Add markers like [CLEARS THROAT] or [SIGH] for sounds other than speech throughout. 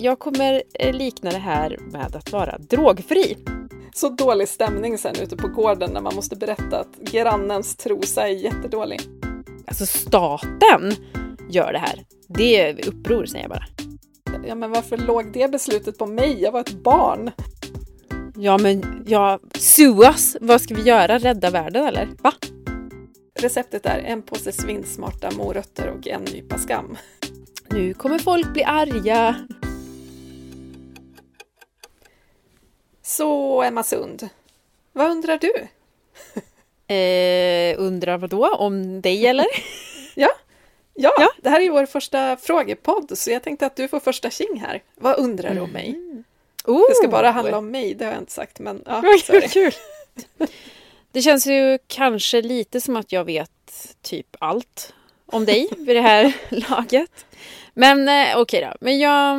jag kommer eh, likna det här med att vara drogfri. Så dålig stämning sen ute på gården när man måste berätta att grannens trosa är jättedålig. Alltså staten gör det här. Det är uppror säger jag bara. Ja, men varför låg det beslutet på mig? Jag var ett barn. Ja, men ja, suas. Vad ska vi göra? Rädda världen eller? Va? Receptet är en påse svinsmarta morötter och en nypa skam. Nu kommer folk bli arga. Så Emma Sund, vad undrar du? [LAUGHS] Eh, undrar vad då? Om dig eller? [LAUGHS] ja, ja, Ja. det här är vår första frågepodd så jag tänkte att du får första tjing här. Vad undrar du om mig? Oh. Det ska bara handla om mig, det har jag inte sagt men ja, kul! [LAUGHS] Det känns ju kanske lite som att jag vet typ allt om dig vid det här laget. Men eh, okej då. Men jag,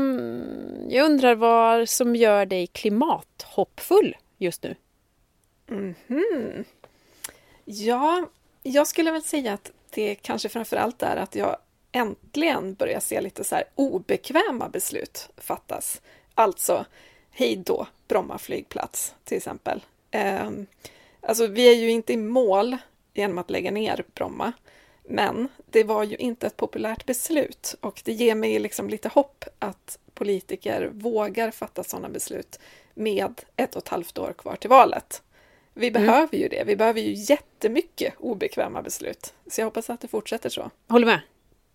jag undrar vad som gör dig klimathoppfull just nu? Mhm. Ja, jag skulle väl säga att det kanske framför allt är att jag äntligen börjar se lite så här obekväma beslut fattas. Alltså, hej då, Bromma flygplats till exempel. Eh, alltså, vi är ju inte i mål genom att lägga ner Bromma, men det var ju inte ett populärt beslut och det ger mig liksom lite hopp att politiker vågar fatta sådana beslut med ett och ett halvt år kvar till valet. Vi Mm. behöver ju det. Vi behöver ju jättemycket obekväma beslut. Så jag hoppas att det fortsätter så. Håller med?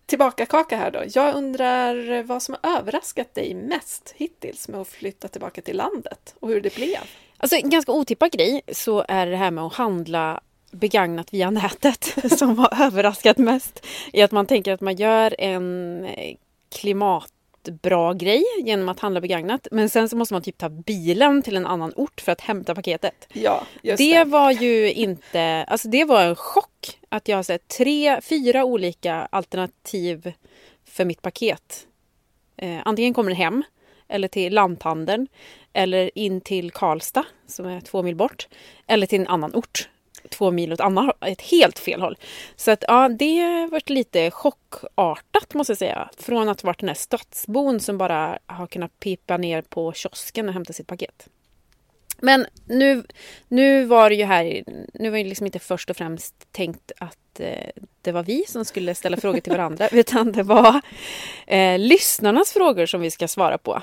Tillbaka kaka här då. Jag undrar vad som har överraskat dig mest hittills med att flytta tillbaka till landet och hur det blev. Alltså en ganska otippad grej så är det här med att handla begagnat via nätet [LAUGHS] som har överraskat mest. I att man tänker att man gör en eh, klimatbra grej genom att handla begagnat. Men sen så måste man typ ta bilen till en annan ort för att hämta paketet. Ja, Det det. var ju inte, alltså det var en chock att jag har sett tre, fyra olika alternativ för mitt paket. Eh, antingen kommer det hem eller till lanthandeln eller in till Karlstad som är två mil bort eller till en annan ort två mil åt andra, ett helt fel håll. Så att ja, det har varit lite chockartat måste jag säga. Från att ha varit den här stadsbon som bara har kunnat pipa ner på kiosken och hämta sitt paket. Men nu, nu var det ju här, nu var det liksom inte först och främst tänkt att eh, det var vi som skulle ställa frågor till varandra, [LAUGHS] utan det var eh, lyssnarnas frågor som vi ska svara på.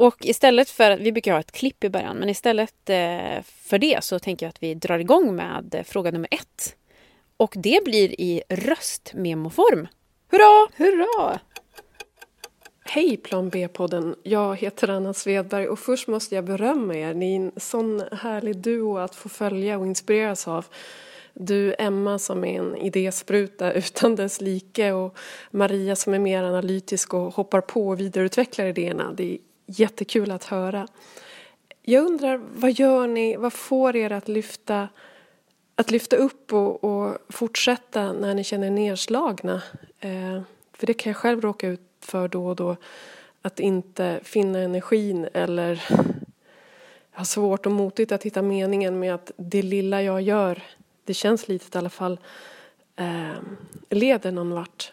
Och istället för, vi brukar ha ett klipp i början, men istället eh, för det så tänker jag att vi drar igång med eh, fråga nummer ett. Och det blir i röstmemoform. Hurra! Hurra! Hej Plan B-podden! Jag heter Anna Svedberg och först måste jag berömma er. Ni är en sån härlig duo att få följa och inspireras av. Du Emma som är en idéspruta utan dess like och Maria som är mer analytisk och hoppar på och vidareutvecklar idéerna. Det är jättekul att höra. Jag undrar, vad gör ni, vad får er att lyfta, att lyfta upp och, och fortsätta när ni känner er nedslagna? Eh, för det kan jag själv råka ut för då och då. Att inte finna energin eller ha svårt och motigt att hitta meningen med att det lilla jag gör, det känns litet i alla fall, eh, leder någon vart.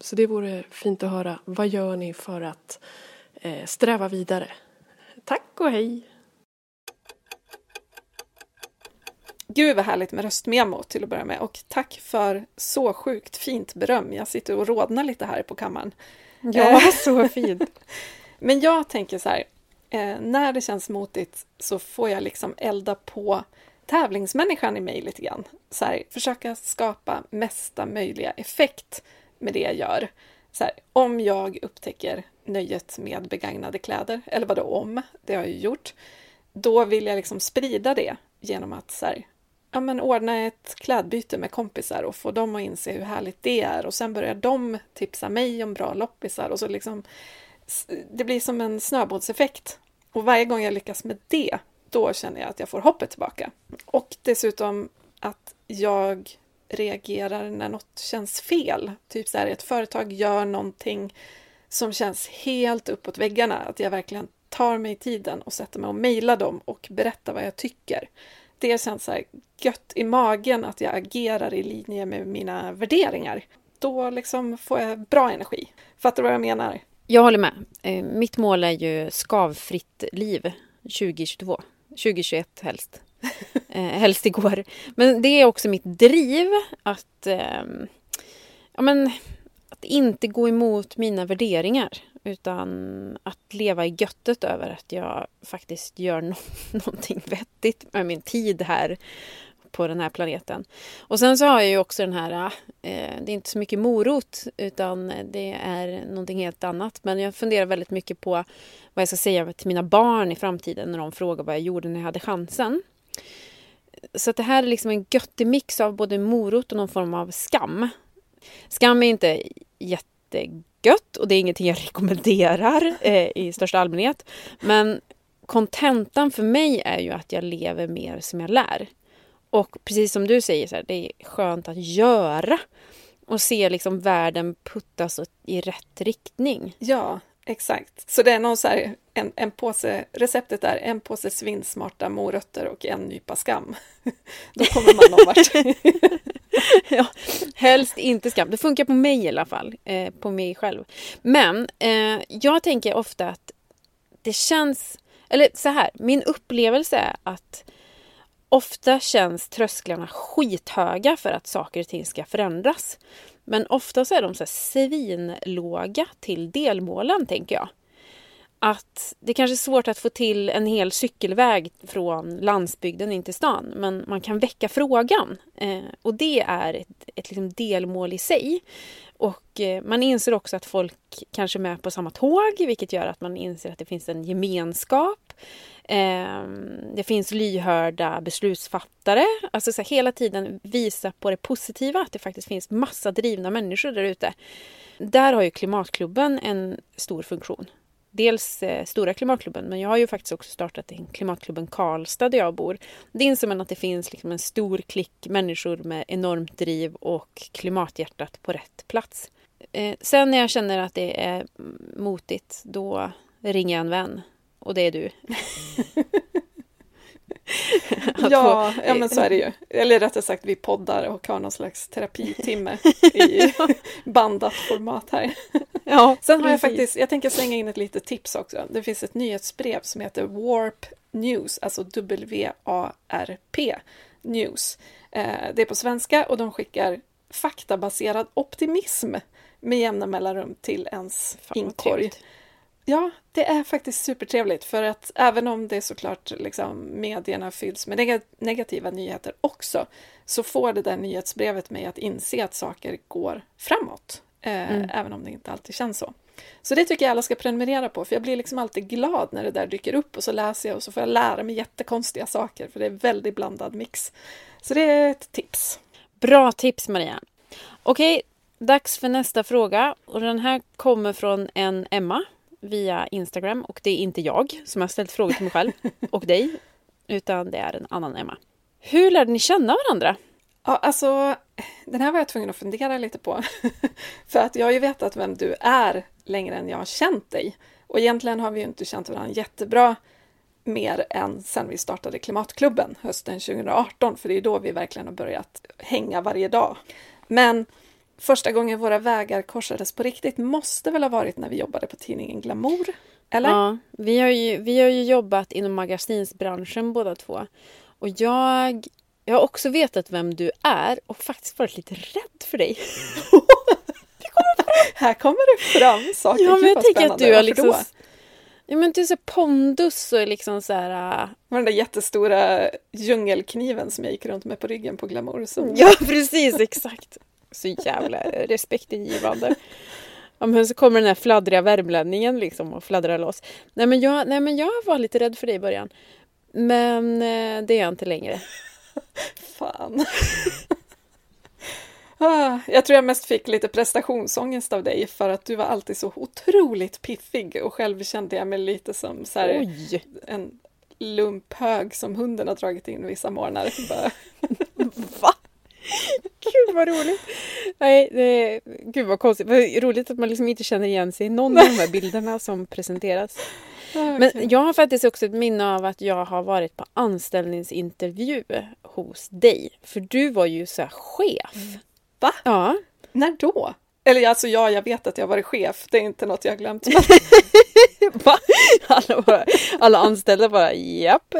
Så det vore fint att höra. Vad gör ni för att eh, sträva vidare? Tack och hej! Gud vad härligt med röstmemo till att börja med och tack för så sjukt fint beröm. Jag sitter och rodnar lite här på kammaren. Ja, [LAUGHS] så fint. Men jag tänker så här, eh, när det känns motigt så får jag liksom elda på tävlingsmänniskan i mig lite grann. Så här, försöka skapa mesta möjliga effekt med det jag gör. Så här, om jag upptäcker nöjet med begagnade kläder, eller vadå om, det har jag ju gjort, då vill jag liksom sprida det genom att så här, ja, men ordna ett klädbyte med kompisar och få dem att inse hur härligt det är och sen börjar de tipsa mig om bra loppisar och så liksom det blir som en snöbollseffekt. Och varje gång jag lyckas med det, då känner jag att jag får hoppet tillbaka. Och dessutom att jag reagerar när något känns fel. Typ så här, ett företag gör någonting som känns helt uppåt väggarna. Att jag verkligen tar mig tiden och sätter mig och mejlar dem och berättar vad jag tycker. Det känns så här gött i magen att jag agerar i linje med mina värderingar. Då liksom får jag bra energi. Fattar du vad jag menar? Jag håller med. Eh, mitt mål är ju skavfritt liv 2022. 2021 helst. [LAUGHS] eh, helst igår. Men det är också mitt driv att, eh, ja, men, att inte gå emot mina värderingar. Utan att leva i göttet över att jag faktiskt gör no [LAUGHS] någonting vettigt med min tid här på den här planeten. Och sen så har jag ju också den här, eh, det är inte så mycket morot utan det är någonting helt annat. Men jag funderar väldigt mycket på vad jag ska säga till mina barn i framtiden när de frågar vad jag gjorde när jag hade chansen. Så det här är liksom en göttig mix av både morot och någon form av skam. Skam är inte jättegött och det är ingenting jag [LAUGHS] rekommenderar eh, i största allmänhet. Men kontentan för mig är ju att jag lever mer som jag lär. Och precis som du säger, så här, det är skönt att göra och se liksom världen puttas i rätt riktning. Ja, exakt. Så det är någon så här, en, en påse, receptet är en påse svinsmarta morötter och en nypa skam. [LAUGHS] Då kommer man någon vart. [LAUGHS] ja, helst inte skam. Det funkar på mig i alla fall, eh, på mig själv. Men eh, jag tänker ofta att det känns, eller så här, min upplevelse är att Ofta känns trösklarna skithöga för att saker och ting ska förändras. Men ofta så är de så svinlåga till delmålen, tänker jag. Att det kanske är svårt att få till en hel cykelväg från landsbygden in till stan, men man kan väcka frågan. Eh, och det är ett, ett liksom delmål i sig. Och eh, man inser också att folk kanske är med på samma tåg, vilket gör att man inser att det finns en gemenskap. Ehm, det finns lyhörda beslutsfattare. Alltså så här, hela tiden visa på det positiva, att det faktiskt finns massa drivna människor där ute. Där har ju Klimatklubben en stor funktion. Dels eh, Stora Klimatklubben, men jag har ju faktiskt också startat en Klimatklubben Karlstad där jag bor. Det inser man att det finns liksom en stor klick människor med enormt driv och klimathjärtat på rätt plats. Eh, sen när jag känner att det är motigt, då ringer jag en vän och det är du. [LAUGHS] ja, ja, men så är det ju. Eller rättare sagt, vi poddar och har någon slags terapitimme i [LAUGHS] bandat format här. Ja, Sen har jag faktiskt, jag tänker slänga in ett litet tips också. Det finns ett nyhetsbrev som heter Warp News, alltså W-A-R-P News. Eh, det är på svenska och de skickar faktabaserad optimism med jämna mellanrum till ens inkorg. Ja, det är faktiskt supertrevligt för att även om det såklart liksom medierna fylls med neg negativa nyheter också så får det där nyhetsbrevet mig att inse att saker går framåt. Eh, mm. Även om det inte alltid känns så. Så det tycker jag alla ska prenumerera på för jag blir liksom alltid glad när det där dyker upp och så läser jag och så får jag lära mig jättekonstiga saker för det är väldigt blandad mix. Så det är ett tips. Bra tips Maria! Okej, dags för nästa fråga och den här kommer från en Emma via Instagram och det är inte jag som har ställt frågor till mig själv [LAUGHS] och dig, utan det är en annan Emma. Hur lärde ni känna varandra? Ja, alltså, den här var jag tvungen att fundera lite på. [LAUGHS] För att jag har ju vetat vem du är längre än jag har känt dig. Och egentligen har vi ju inte känt varandra jättebra mer än sen vi startade Klimatklubben hösten 2018, för det är då vi verkligen har börjat hänga varje dag. Men första gången våra vägar korsades på riktigt måste väl ha varit när vi jobbade på tidningen Glamour? Eller? Ja, vi har ju, vi har ju jobbat inom magasinsbranschen båda två. Och jag, jag har också vetat vem du är och faktiskt varit lite rädd för dig. [LAUGHS] Här kommer det fram saker. Ja, men jag tänker att du har liksom... Ja men du är så pondus och liksom så här... Uh... Den där jättestora djungelkniven som jag gick runt med på ryggen på Glamour. Som... Ja precis, exakt så jävla respektingivande. Ja, men så kommer den här fladdriga värmlänningen liksom och fladdrar loss. Nej men, jag, nej men jag var lite rädd för dig i början. Men eh, det är jag inte längre. [LAUGHS] Fan. [LAUGHS] Ah, jag tror jag mest fick lite prestationsångest av dig för att du var alltid så otroligt piffig och själv kände jag mig lite som så här, en lumphög som hunden har dragit in vissa morgnar. [LAUGHS] Va? [LAUGHS] Gud vad roligt! Nej, det, gud vad konstigt. Vad roligt att man liksom inte känner igen sig i någon av de här bilderna som presenteras. Okay. Men jag har faktiskt också ett minne av att jag har varit på anställningsintervju hos dig. För du var ju så chef. Va? Ja. När då? Eller alltså ja, jag vet att jag varit chef, det är inte något jag har glömt. [LAUGHS] [LAUGHS] Va? Alla, bara, alla anställda bara japp.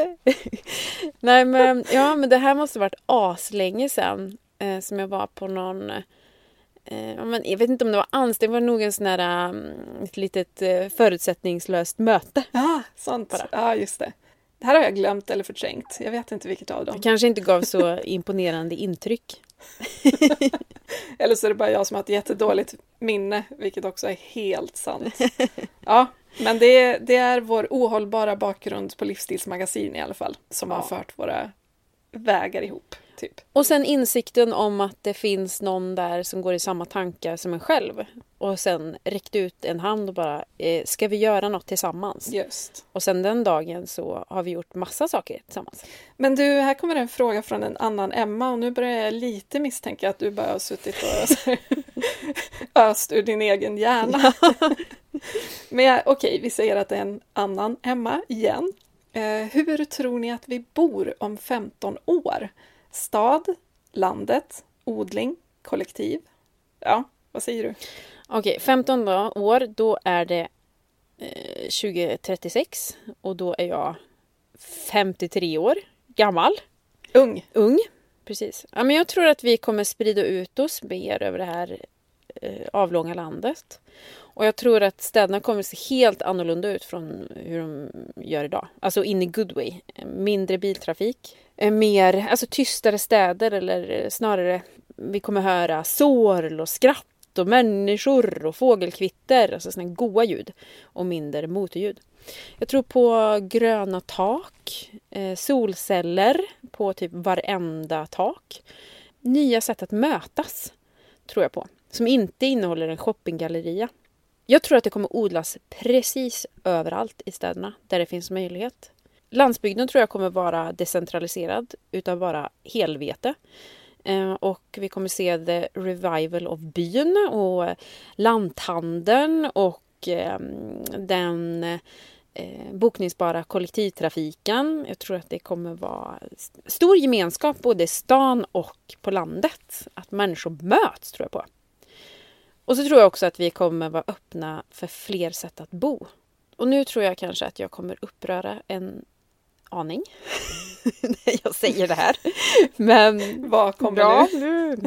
Nej men ja men det här måste varit aslänge sedan eh, som jag var på någon eh, men jag vet inte om det var anställd, det var nog en sån här um, ett litet eh, förutsättningslöst möte. Ja, sånt. Bara. Ja, just det. Det här har jag glömt eller förträngt. Jag vet inte vilket av dem. Det kanske inte gav så imponerande intryck. [LAUGHS] Eller så är det bara jag som har ett jättedåligt minne, vilket också är helt sant. [LAUGHS] Ja, men det, det är vår ohållbara bakgrund på Livsstilsmagasin i alla fall, som har Ja. fört våra vägar ihop. Typ. Och sen insikten om att det finns någon där som går i samma tankar som en själv. Och sen räckt ut en hand och bara, eh, ska vi göra något tillsammans? Just. Och sen den dagen så har vi gjort massa saker tillsammans. Men du, här kommer en fråga från en annan Emma och nu börjar jag lite misstänka att du bara har suttit och [LAUGHS] öst ur din egen hjärna. [LAUGHS] Men okej, vi säger att det är en annan Emma igen. Eh, hur tror ni att vi bor om 15 år? Stad, landet, odling, kollektiv? Ja, vad säger du? Okej, 15 då, år, då är det eh, 2036 och då är jag 53 år gammal. Ung. Ung. Precis. Ja, men jag tror att vi kommer sprida ut oss mer över det här eh, avlånga landet. Och jag tror att städerna kommer se helt annorlunda ut från hur de gör idag. Alltså in i good way. Mindre biltrafik. Eh, mer, alltså tystare städer eller eh, snarare vi kommer höra sorl och skratt och människor och fågelkvitter. Alltså sådana goa ljud. Och mindre motorljud. Jag tror på gröna tak, eh, solceller på typ varenda tak. Nya sätt att mötas, tror jag på. Som inte innehåller en shoppinggalleria. Jag tror att det kommer odlas precis överallt i städerna där det finns möjlighet. Landsbygden tror jag kommer vara decentraliserad utan bara helvete. Eh, och vi kommer se the revival of byn och lanthandeln och ehm, den eh, bokningsbara kollektivtrafiken. Jag tror att det kommer vara stor gemenskap både i stan och på landet. Att människor möts tror jag på. Och så tror jag också att vi kommer vara öppna för fler sätt att bo. Och nu tror jag kanske att jag kommer uppröra en aning [LAUGHS] när jag säger det här. Men Vad kommer ja, nu? [LAUGHS]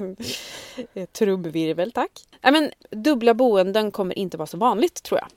nu? Trumvirvel, tack. Nej, men, dubbla boenden kommer inte vara så vanligt, tror jag.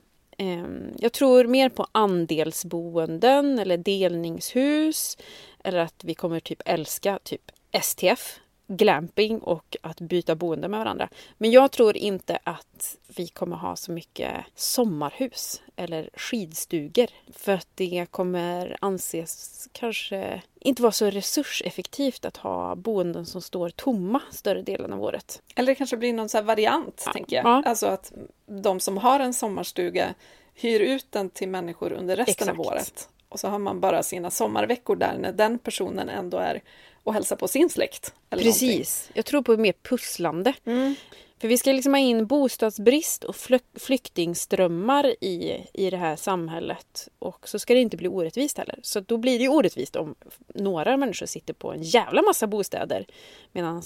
Ehm, Jag tror mer på andelsboenden eller delningshus. Eller att vi kommer typ älska typ STF, glamping och att byta boende med varandra. Men jag tror inte att vi kommer ha så mycket sommarhus eller skidstugor. För att det kommer anses kanske inte vara så resurseffektivt att ha boenden som står tomma större delen av året. Eller det kanske blir någon så här variant, Ja. tänker jag. Ja. Alltså att de som har en sommarstuga hyr ut den till människor under resten av Exakt. året. Och så har man bara sina sommarveckor där när den personen ändå är och hälsar på sin släkt. Precis. Jag tror på mer pusslande. någonting. Mm. För vi ska liksom ha in bostadsbrist och flyk- flyktingströmmar i, i det här samhället. Och så ska det inte bli orättvist heller. Så då blir det ju orättvist om några människor sitter på en jävla massa bostäder medan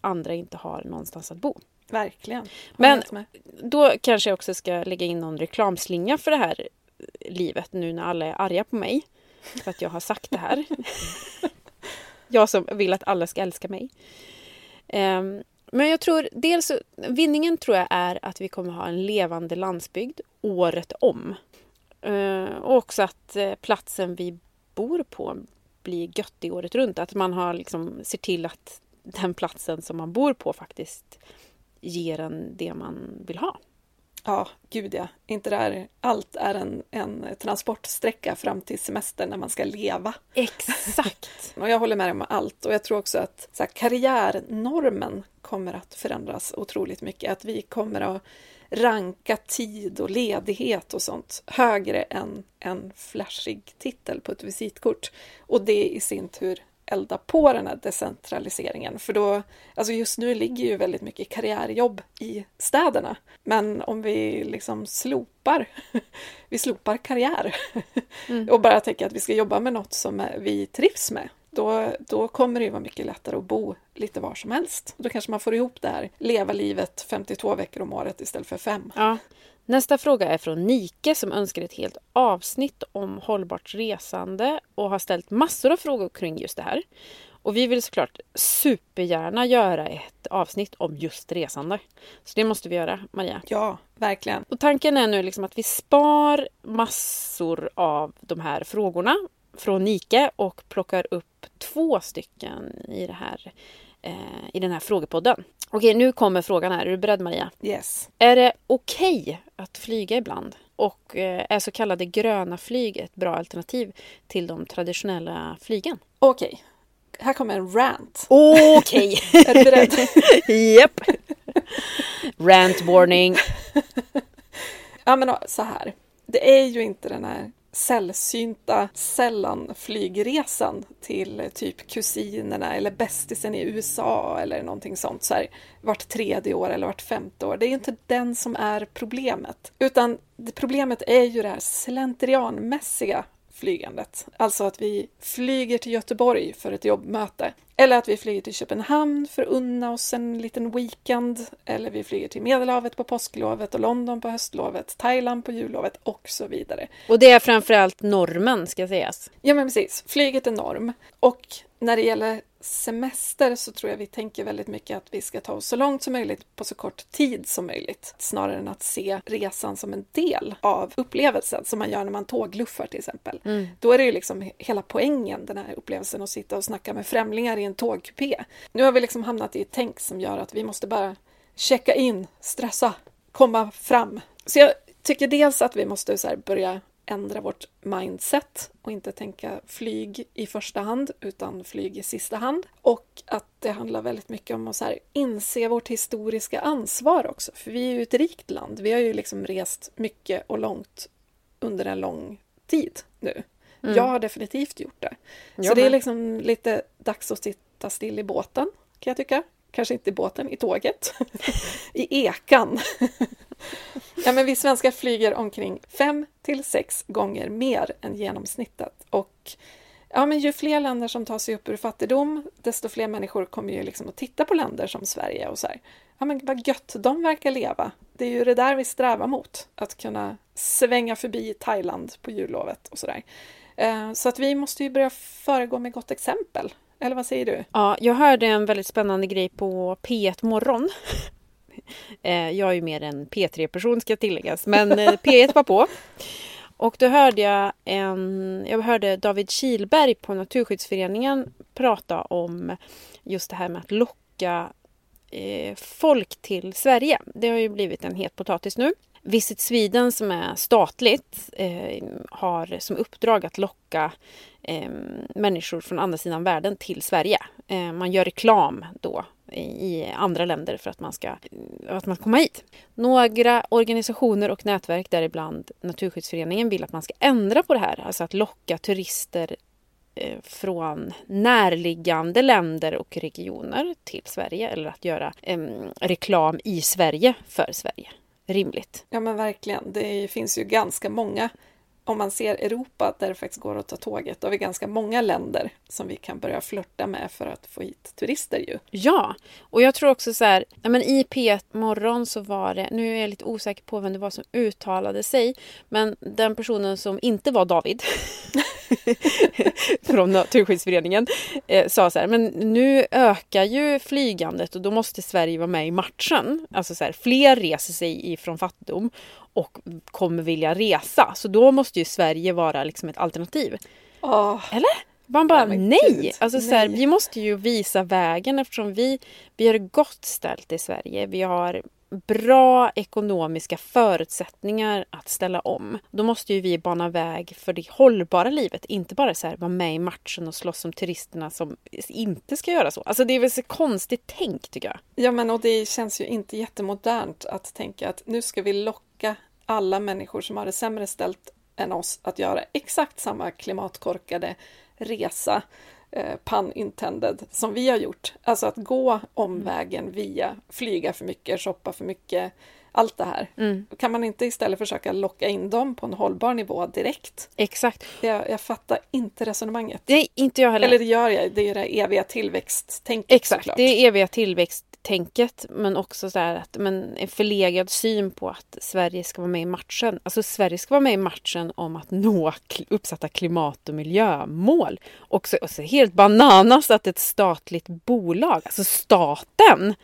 andra inte har någonstans att bo. Verkligen. Men-. Då kanske jag också ska lägga in någon reklamslinga för det här livet nu när alla är arga på mig. För att jag har sagt det här. jag som vill att alla ska älska mig. Ehm, men jag tror dels, vinningen tror jag är att vi kommer ha en levande landsbygd året om. Ehm, och också att eh, platsen vi bor på blir göttig året runt. Att man har liksom, ser till att den platsen som man bor på faktiskt ger en det man vill ha. Ja, gud ja. Inte där allt är en, en transportsträcka fram till semester när man ska leva. Exakt! [LAUGHS] Och jag håller med om allt. Och jag tror också att så här, karriärnormen kommer att förändras otroligt mycket. Att vi kommer att ranka tid och ledighet och sånt högre än en flashig titel på ett visitkort. Och det i sin tur elda på den här decentraliseringen. För då, alltså just nu ligger ju väldigt mycket karriärjobb i städerna. Men om vi liksom slopar, [LAUGHS] vi slopar karriär och bara tänker att vi ska jobba med något som vi trivs med. då, då kommer det ju vara mycket lättare att bo lite var som helst. Då kanske man får ihop det här, leva livet 52 veckor om året istället för fem. Ja. Nästa fråga är från Nike som önskar ett helt avsnitt om hållbart resande och har ställt massor av frågor kring just det här. Och vi vill såklart supergärna göra ett avsnitt om just resande. Så det måste vi göra, Maria. Ja, verkligen. Och tanken är nu liksom att vi spar massor av de här frågorna från Nike och plockar upp två stycken i, det här, eh, i den här frågepodden. Okej, nu kommer frågan här. Är du beredd Maria? Yes. Är det okej okay att flyga ibland? Och eh, är så kallade gröna flyg ett bra alternativ till de traditionella flygen? Okej, okay. här kommer en rant. Okej! Okay. [LAUGHS] är du beredd? [LAUGHS] Japp! Rant warning. ja, men så här. Det är ju inte den här sällsynta sällanflygresan till typ kusinerna eller bästisen i USA eller någonting sånt så här, vart tredje år eller vart femte år. Det är inte den som är problemet, utan problemet är ju det här slentrianmässiga flygandet. Alltså att vi flyger till Göteborg för ett jobbmöte. Eller att vi flyger till Köpenhamn för att unna oss en liten weekend. Eller vi flyger till Medelhavet på påsklovet och London på höstlovet, Thailand på jullovet och så vidare. Och det är framförallt normen ska sägas. Ja men precis, flyget är norm. Och när det gäller semester så tror jag vi tänker väldigt mycket att vi ska ta oss så långt som möjligt på så kort tid som möjligt. Snarare än att se resan som en del av upplevelsen som man gör när man tågluffar till exempel. Mm. Då är det ju liksom hela poängen, den här upplevelsen att sitta och snacka med främlingar i en tågkupé. Nu har vi liksom hamnat i ett tänk som gör att vi måste bara checka in, stressa, komma fram. Så jag tycker dels att vi måste så börja ändra vårt mindset och inte tänka flyg i första hand utan flyg i sista hand. Och att det handlar väldigt mycket om att så här, inse vårt historiska ansvar också. För vi är ju ett rikt land. Vi har ju liksom rest mycket och långt under en lång tid nu. Mm. Jag har definitivt gjort det. Så jag det är liksom lite dags att sitta still i båten kan jag tycka. Kanske inte i båten, i tåget. [LAUGHS] I ekan. [LAUGHS] ja, men vi svenskar flyger omkring fem till sex gånger mer än genomsnittet. Och ja, men ju fler länder som tar sig upp ur fattigdom, desto fler människor kommer ju liksom att titta på länder som Sverige och så här. Ja, men vad gött de verkar leva. Det är ju det där vi strävar mot, att kunna svänga förbi Thailand på jullovet och sådär. där. Eh, så att vi måste ju börja föregå med gott exempel. Eller vad säger du? Ja, jag hörde en väldigt spännande grej på P1 Morgon. [LAUGHS] Eh, jag är ju mer en P3-person ska tilläggas, men eh, [LAUGHS] P1 var på. Och då hörde jag en, jag hörde David Kilberg på Naturskyddsföreningen prata om just det här med att locka eh, folk till Sverige. Det har ju blivit en het potatis nu. Visit Sweden som är statligt eh, har som uppdrag att locka eh, människor från andra sidan världen till Sverige. Eh, man gör reklam då i andra länder för att man ska eh, att man komma hit. Några organisationer och nätverk, däribland Naturskyddsföreningen, vill att man ska ändra på det här. Alltså att locka turister eh, från närliggande länder och regioner till Sverige eller att göra eh, reklam i Sverige för Sverige. Rimligt. Ja men verkligen. Det finns ju ganska många om man ser Europa där det faktiskt går att ta tåget, då har vi ganska många länder som vi kan börja flörta med för att få hit turister ju. Ja, och jag tror också så här, men i P1 morgon så var det, nu är jag lite osäker på vem det var som uttalade sig, men den personen som inte var David [LAUGHS] från Naturskyddsföreningen eh, sa så här, men nu ökar ju flygandet och då måste Sverige vara med i matchen. Alltså så här, fler reser sig ifrån fattigdom och kommer vilja resa. Så då måste ju Sverige vara liksom ett alternativ. Oh. Eller? Man bara nej! nej. Alltså, nej. Så här, vi måste ju visa vägen eftersom vi, vi har det gott ställt i Sverige. Vi har bra ekonomiska förutsättningar att ställa om. Då måste ju vi bana väg för det hållbara livet. Inte bara så här, vara med i matchen och slåss som turisterna som inte ska göra så. Alltså det är väl så konstigt tänk tycker jag. Ja men och det känns ju inte jättemodernt att tänka att nu ska vi locka alla människor som har det sämre ställt än oss att göra exakt samma klimatkorkade resa eh, pun intended, som vi har gjort. Alltså att gå omvägen via flyga för mycket, shoppa för mycket, allt det här. Mm. Kan man inte istället försöka locka in dem på en hållbar nivå direkt? Exakt. Jag, jag fattar inte resonemanget. Nej, inte jag heller. Eller det gör jag, det är ju det eviga tillväxttänket Exakt, såklart. det är eviga tänket men också så här att men en förlegad syn på att Sverige ska vara med i matchen. Alltså Sverige ska vara med i matchen om att nå uppsatta klimat och miljömål. Och så, och så helt bananas att ett statligt bolag, alltså staten,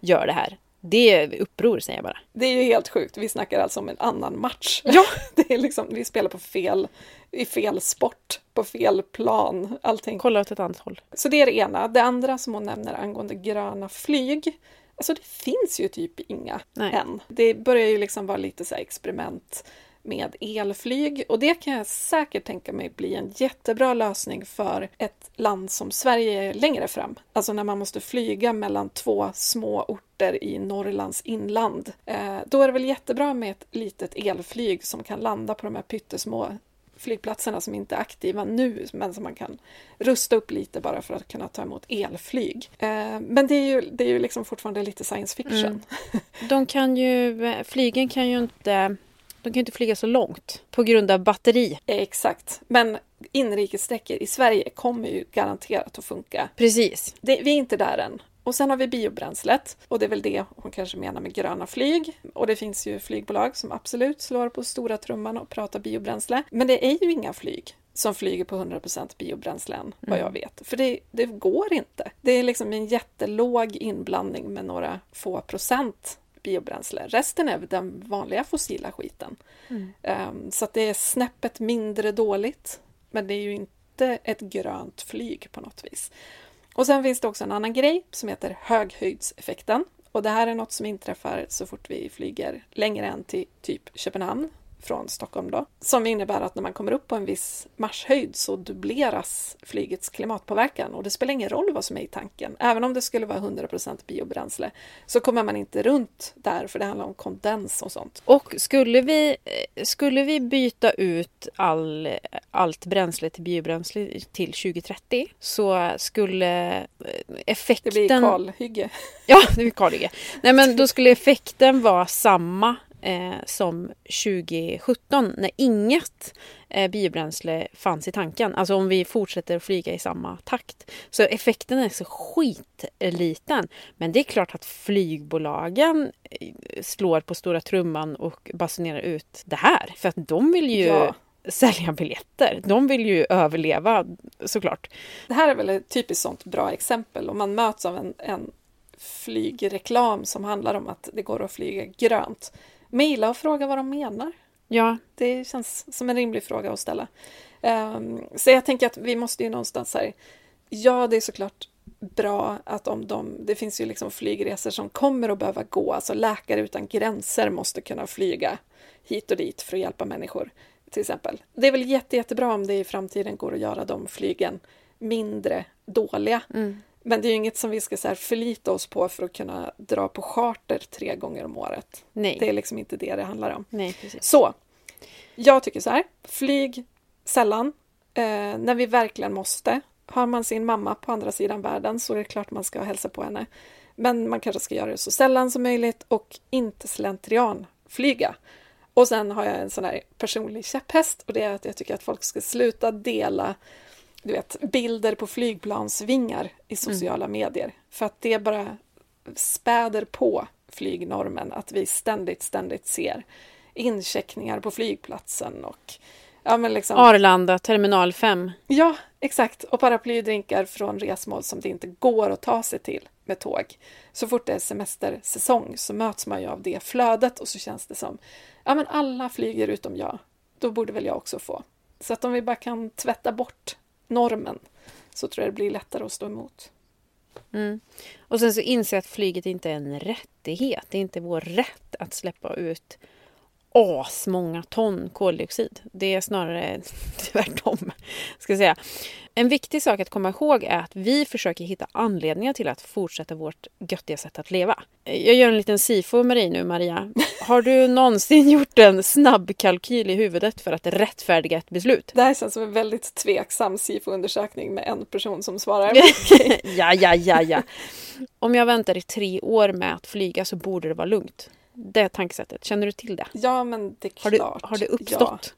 gör det här. Det är uppror säger jag bara. Det är ju helt sjukt. Vi snackar alltså om en annan match. Ja. [LAUGHS] Det är liksom, vi spelar på fel, i fel sport, på fel plan, allting. Kolla åt ett annat håll. Så det är det ena. Det andra som hon nämner angående gröna flyg. Alltså det finns ju typ inga Nej. än. Det börjar ju liksom vara lite så här experiment med elflyg och det kan jag säkert tänka mig bli en jättebra lösning för ett land som Sverige längre fram. Alltså när man måste flyga mellan två små orter i Norrlands inland. Eh, då är det väl jättebra med ett litet elflyg som kan landa på de här pyttesmå flygplatserna som inte är aktiva nu men som man kan rusta upp lite bara för att kunna ta emot elflyg. Eh, men det är ju, det är ju liksom fortfarande lite science fiction. Mm. De kan ju, flygen kan ju inte, de kan ju inte flyga så långt på grund av batteri. Exakt. Men inrikessträckor i Sverige kommer ju garanterat att funka. Precis. Det, vi är inte där än. Och sen har vi biobränslet och det är väl det hon kanske menar med gröna flyg. Och det finns ju flygbolag som absolut slår på stora trumman och pratar biobränsle. Men det är ju inga flyg som flyger på 100% biobränsle än, vad jag vet. För det, det går inte. Det är liksom en jättelåg inblandning med några få procent biobränsle. Resten är den vanliga fossila skiten. Um, så att det är snäppet mindre dåligt. Men det är ju inte ett grönt flyg på något vis. Och sen finns det också en annan grej som heter höghöjdseffekten. Och det här är något som inträffar så fort vi flyger längre än till typ Köpenhamn från Stockholm då. Som innebär att när man kommer upp på en viss marschhöjd så dubbleras flygets klimatpåverkan och det spelar ingen roll vad som är i tanken. Även om det skulle vara 100% biobränsle så kommer man inte runt där för det handlar om kondens och sånt. Och skulle vi, skulle vi byta ut all, allt bränsle till biobränsle till 2030 så skulle eh, Det effekten... blir kalhygge. Ja, det blir kalhygge. Nej men då skulle effekten vara samma eh, som 2017 när inget eh, biobränsle fanns i tanken. Alltså om vi fortsätter att flyga i samma takt. Så effekten är så skitliten. Men det är klart att flygbolagen eh, slår på stora trumman och basunerar ut det här. För att de vill ju Ja. sälja biljetter. De vill ju överleva såklart. Det här är väl ett typiskt sånt bra exempel om man möts av en, en flygreklam som handlar om att det går att flyga grönt. Maila och fråga vad de menar. Ja, Det känns som en rimlig fråga att ställa. Ehm, så jag tänker att vi måste ju någonstans här... Ja, det är såklart bra att om de... Det finns ju liksom flygresor som kommer att behöva gå. Alltså Läkare utan gränser måste kunna flyga hit och dit för att hjälpa människor, till exempel. Det är väl jätte, jättebra om det i framtiden går att göra de flygen mindre dåliga. mm. Men det är ju inget som vi ska så här förlita oss på för att kunna dra på charter tre gånger om året. nej. Det är liksom inte det det handlar om. Nej, precis. Så, jag tycker så här. Flyg sällan. Eh, när vi verkligen måste. Har man sin mamma på andra sidan världen så är det klart man ska hälsa på henne. Men man kanske ska göra det så sällan som möjligt och inte slentrian flyga. Och sen har jag en sån här personlig käpphäst och det är att jag tycker att folk ska sluta dela du vet, bilder på flygplansvingar i sociala medier. För att det bara späder på flygnormen att vi ständigt, ständigt ser incheckningar på flygplatsen och ja, men liksom, Arlanda, terminal 5. ja, exakt. Och paraplydrinkar från resmål som det inte går att ta sig till med tåg. Så fort det är semestersäsong så möts man ju av det flödet och så känns det som ja, men alla flyger utom jag. Då borde väl jag också få. Så att om vi bara kan tvätta bort normen så tror jag det blir lättare att stå emot. Mm. Och sen så inser jag att flyget inte är en rättighet. Det är inte vår rätt att släppa ut asmånga ton koldioxid. Det är snarare [LAUGHS] tvärtom. Ska jag säga. En viktig sak att komma ihåg är att vi försöker hitta anledningar till att fortsätta vårt göttiga sätt att leva. Jag gör en liten sifo med dig nu Maria. Har du [LAUGHS] någonsin gjort en snabb kalkyl i huvudet för att rättfärdiga ett beslut? Det här känns som en väldigt tveksam SIFO-undersökning med en person som svarar. [LAUGHS] ja, ja, ja, ja. Om jag väntar i tre år med att flyga så borde det vara lugnt. Det tankesättet? Känner du till det? Ja, men det är Har, du, klart. har det Ja. uppstått?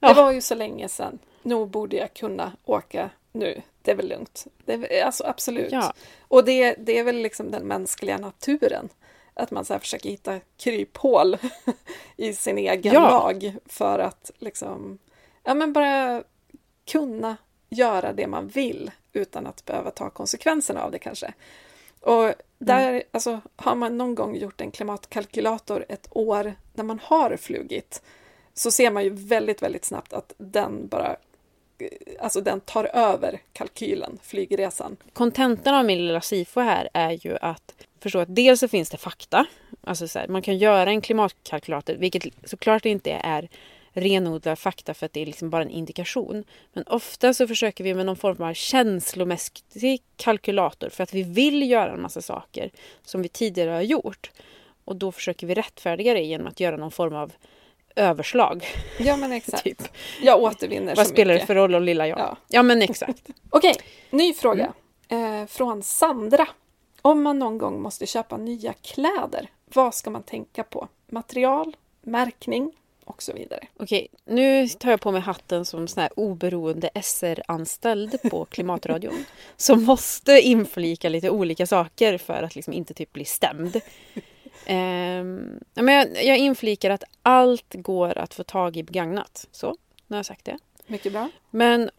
Det Ja. var ju så länge sedan. Nog borde jag kunna åka nu. Det är väl lugnt. Det är, alltså absolut. Ja. Och det, det är väl liksom den mänskliga naturen. Att man så försöker hitta kryphål [LAUGHS] i sin egen Ja. lag för att liksom, ja men bara kunna göra det man vill utan att behöva ta konsekvenserna av det kanske. Och där, alltså, har man någon gång gjort en klimatkalkylator ett år när man har flugit så ser man ju väldigt, väldigt snabbt att den bara Alltså den tar över kalkylen, flygresan. Kontentan av min lilla SIFO här är ju att förstå att dels så finns det fakta. Alltså så här, man kan göra en klimatkalkylator, vilket såklart inte är renodlad fakta för att det är liksom bara en indikation. Men ofta så försöker vi med någon form av känslomässig kalkylator för att vi vill göra en massa saker som vi tidigare har gjort. Och då försöker vi rättfärdiga det genom att göra någon form av överslag. Ja men exakt. [LAUGHS] Typ. Jag återvinner Vad så spelar det mycket. för roll om lilla jag? Ja. ja men exakt. [LAUGHS] Okej, ny fråga. Mm. Eh, från Sandra. Om man någon gång måste köpa nya kläder, vad ska man tänka på? Material, märkning och så vidare. Okej, nu tar jag på mig hatten som sån här oberoende SR-anställd på [LAUGHS] Klimatradion. som måste inflika lite olika saker för att liksom inte typ bli stämd. Ehm, men jag, jag inflikar att allt går att få tag i begagnat. Så, nu har jag sagt det. Mycket bra. Men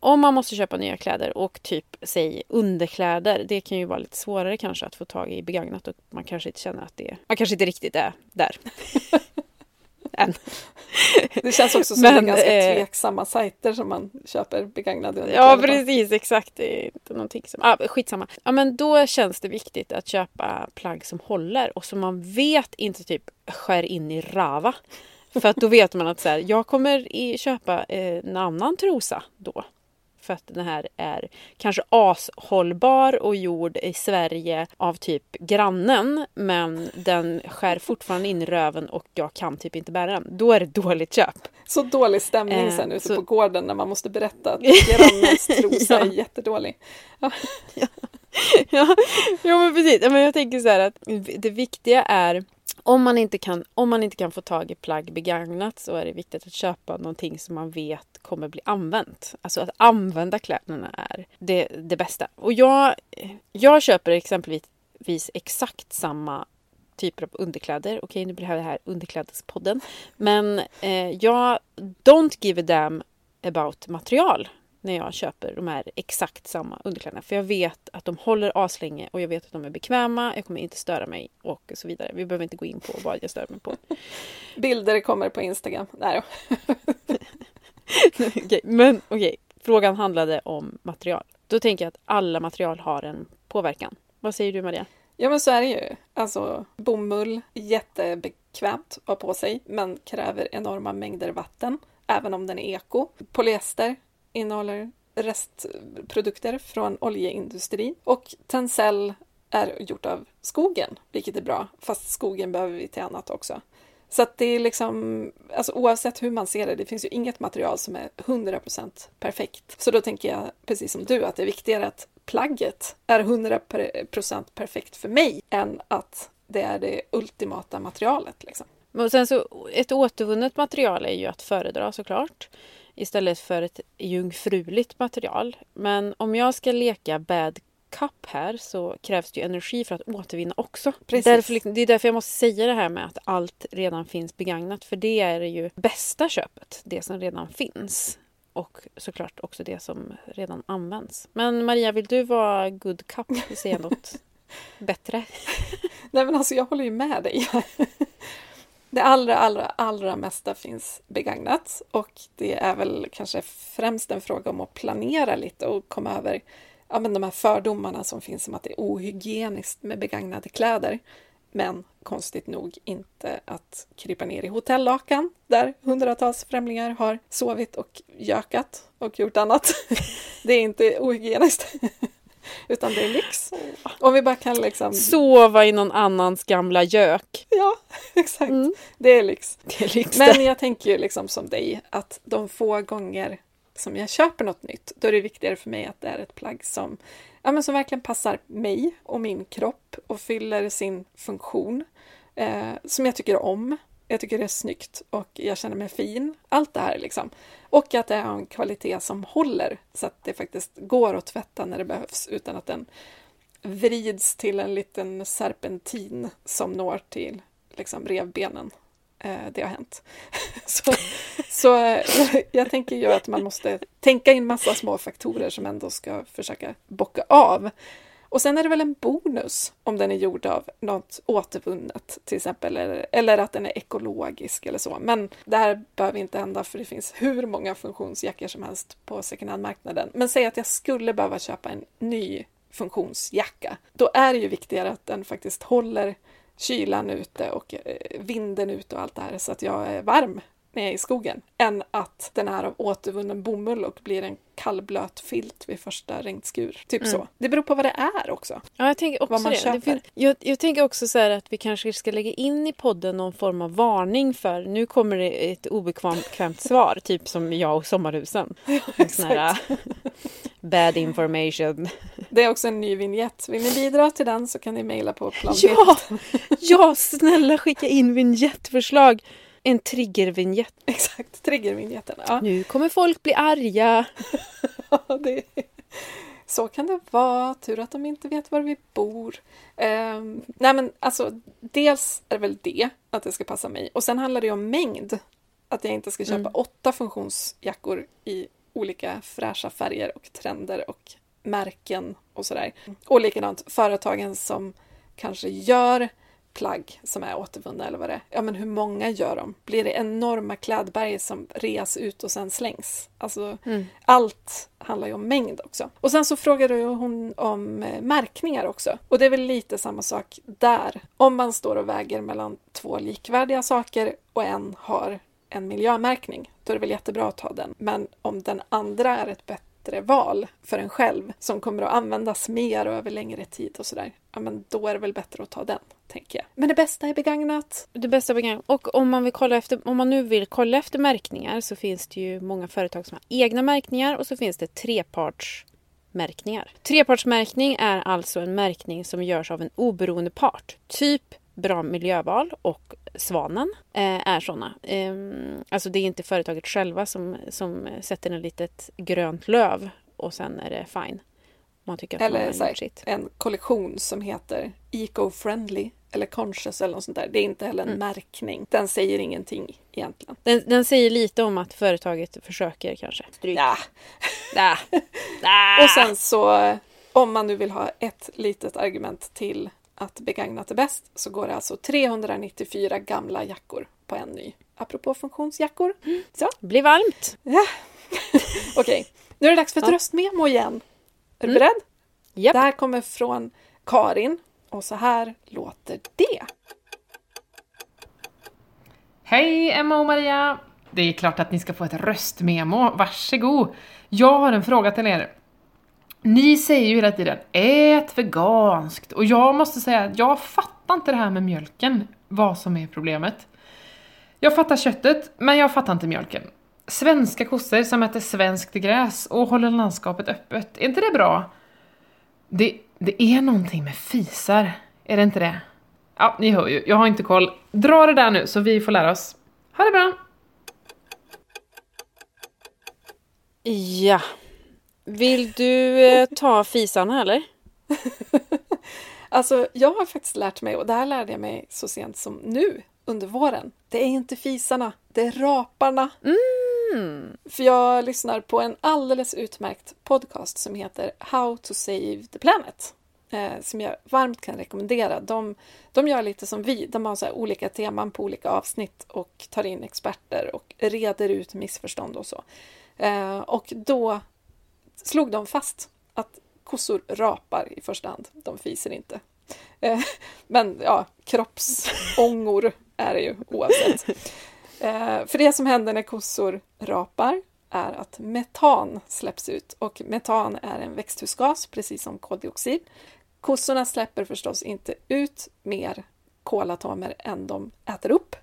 om man måste köpa nya kläder och typ, säg underkläder, det kan ju vara lite svårare kanske att få tag i begagnat och man kanske inte känner att det, man kanske inte riktigt är där. [LAUGHS] Än. [LAUGHS] Det känns också som Men, ganska eh, tveksamma sajter som man köper begagnade Ja, underkläder på. precis. Exakt. Det är inte någonting som... Ah, skitsamma. Ja, men då känns det viktigt att köpa plagg som håller och som man vet inte typ skär in i rava. För att då vet man att så här, jag kommer i, köpa eh, en annan trosa då. För att den här är kanske ashållbar och gjord i Sverige av typ grannen. Men den skär fortfarande in i röven och jag kan typ inte bära den. Då är det dåligt köp. Så dålig stämning Eh, sen ute så- på gården när man måste berätta att [LAUGHS] grannens trosa Ja. är jättedålig. [LAUGHS] ja, ja, men precis. Ja, Men jag tänker så här att det viktiga är om man, inte kan, om man inte kan få tag i plagg begagnat så är det viktigt att köpa någonting som man vet kommer bli använt. Alltså att använda kläderna är det, det bästa. Och jag, jag köper exempelvis exakt samma typer av underkläder. Okej, nu blir det här underklädespodden. Men eh, jag don't give a damn about material när jag köper de här exakt samma underkläderna. För jag vet att de håller aslänge och jag vet att de är bekväma, jag kommer inte störa mig och så vidare. Vi behöver inte gå in på vad jag stör mig på. [LAUGHS] Bilder kommer på Instagram. Nej. [LAUGHS] Okej, men okej, frågan handlade om material. Då tänker jag att alla material har en påverkan. Vad säger du Maria? Ja men så är det ju. Alltså bomull, jättebekvämt att ha på sig men kräver enorma mängder vatten även om den är eko. Polyester innehåller restprodukter från oljeindustrin och tencel är gjort av skogen, vilket är bra, fast skogen behöver vi till annat också. Så att det är liksom, alltså oavsett hur man ser det, det finns ju inget material som är 100% perfekt. Så då tänker jag, precis som du, att det är viktigare att plagget är 100% perfekt för mig än att det är det ultimata materialet. Liksom. Men sen så, ett återvunnet material är ju att föredra såklart. Istället för ett jungfruligt material. Men om jag ska leka bad cup här så krävs det ju energi för att återvinna också. Därför, liksom- det är därför jag måste säga det här med att allt redan finns begagnat. För det är ju bästa köpet, det som redan finns. Och såklart också det som redan används. Men Maria, vill du vara good cup och säga något [LAUGHS] bättre? Nej men alltså jag håller ju med dig. Det allra, allra, allra mesta finns begagnat och det är väl kanske främst en fråga om att planera lite och komma över ja, men de här fördomarna som finns om att det är ohygieniskt med begagnade kläder. Men konstigt nog inte att krypa ner i hotellakan där hundratals främlingar har sovit och gökat och gjort annat. [LAUGHS] Det är inte ohygieniskt. [LAUGHS] Utan det är lyx. Om vi bara kan liksom... Sova i någon annans gamla gök. Ja, [LAUGHS] exakt. Mm. Det är lyx. Det är lyx Men jag tänker ju liksom som dig att de få gånger som jag köper något nytt, då är det viktigare för mig att det är ett plagg som, ja, men som verkligen passar mig och min kropp och fyller sin funktion. eh, som jag tycker om. Jag tycker det är snyggt och jag känner mig fin. Allt det här liksom. Och att det har en kvalitet som håller så att det faktiskt går att tvätta när det behövs utan att den vrids till en liten serpentin som når till liksom, revbenen. Eh, det har hänt. [LAUGHS] så, så eh, jag tänker ju att man måste tänka in massa små faktorer som ändå ska försöka bocka av. Och sen är det väl en bonus om den är gjord av något återvunnet till exempel, eller, eller att den är ekologisk eller så. Men det här behöver inte hända för det finns hur många funktionsjackor som helst på second hand-marknaden. Men säg att jag skulle behöva köpa en ny funktionsjacka. Då är det ju viktigare att den faktiskt håller kylan ute och eh, vinden ute och allt det här så att jag är varm när jag är i skogen än att den är av återvunnen bomull och blir en kallblöt filt vid första regnskur. Typ mm. så. Det beror på vad det är också. Ja, jag tänker också vad man det. Köper. det jag, jag, tänker också så att vi kanske ska lägga in i podden någon form av varning för nu kommer det ett obekvämt [LAUGHS] svar, typ som jag och sommarhusen. [LAUGHS] Ja, [LAUGHS] bad information. Det är också en ny vignett. Vill ni bidra till den så kan ni mejla på plan Ja! ja, snälla skicka in vignettförslag. En triggervinjett. [LAUGHS] Exakt, triggervinjetten. Ja. Nu kommer folk bli arga. [LAUGHS] ja, det... Så kan det vara. Tur att de inte vet var vi bor. Um, nej, men alltså, dels är det väl det, att det ska passa mig. Och sen handlar det om mängd. Att jag inte ska köpa mm. åtta funktionsjackor i olika fräscha färger och trender och märken och sådär. Och likadant företagen som kanske gör plagg som är återvunna eller vad det är. Ja, men hur många gör de? Blir det enorma klädberg som reas ut och sen slängs? Alltså, mm. allt handlar ju om mängd också. Och sen så frågade hon om eh, märkningar också. Och det är väl lite samma sak där. Om man står och väger mellan två likvärdiga saker och en har en miljömärkning, då är det väl jättebra att ta den. Men om den andra är ett bättre val för en själv som kommer att användas mer och över längre tid och sådär, ja men då är det väl bättre att ta den, tänker jag. Men det bästa är begagnat. Det bästa är begagnat. Och om man, vill kolla efter, om man nu vill kolla efter märkningar så finns det ju många företag som har egna märkningar och så finns det trepartsmärkningar. Trepartsmärkning är alltså en märkning som görs av en oberoende part. Typ Bra miljöval och Svanen eh, är sådana. Eh, alltså det är inte företaget själva som, som sätter en litet grönt löv och sen är det fine. Man tycker att eller man har sitt. en kollektion som heter Eco-friendly eller conscious eller något sånt där. Det är inte heller en mm. märkning. Den säger ingenting egentligen. Den, den, säger lite om att företaget försöker kanske. Stryk. Ja. ja. [LAUGHS] Och sen så om man nu vill ha ett litet argument till att begagnat är bäst så går det alltså 394 gamla jackor på en ny. Apropå funktionsjackor. Mm. Så. Bli varmt! Ja. [LAUGHS] Okej, okay. nu är det dags för ett ja. röstmemo igen. Är du mm. beredd? Yep. Det här kommer från Karin och så här låter det. Hej Emma och Maria! Det är klart att ni ska få ett röstmemo, varsågod! Jag har en fråga till er. Ni säger ju hela tiden ät veganskt och jag måste säga att jag fattar inte det här med mjölken, vad som är problemet. Jag fattar köttet, men jag fattar inte mjölken. Svenska kossor som äter svenskt gräs och håller landskapet öppet, är inte det bra? Det, det är någonting med fisar, är det inte det? Ja, ni hör ju, jag har inte koll. Dra det där nu så vi får lära oss. Ha det bra! Ja. Vill du eh, ta fisarna eller? [LAUGHS] alltså, jag har faktiskt lärt mig, och det här lärde jag mig så sent som nu under våren. Det är inte fisarna, det är raparna. Mm. För jag lyssnar på en alldeles utmärkt podcast som heter How to Save the Planet. Eh, som jag varmt kan rekommendera. De, de gör lite som vi, de har så olika teman på olika avsnitt och tar in experter och reder ut missförstånd och så. Eh, och då slog de fast att kossor rapar i första hand. De fiser inte. Eh, men ja, kroppsångor är det ju oavsett. Eh, för det som händer när kossor rapar är att metan släpps ut och metan är en växthusgas precis som koldioxid. Kossorna släpper förstås inte ut mer kolatomer än de äter upp.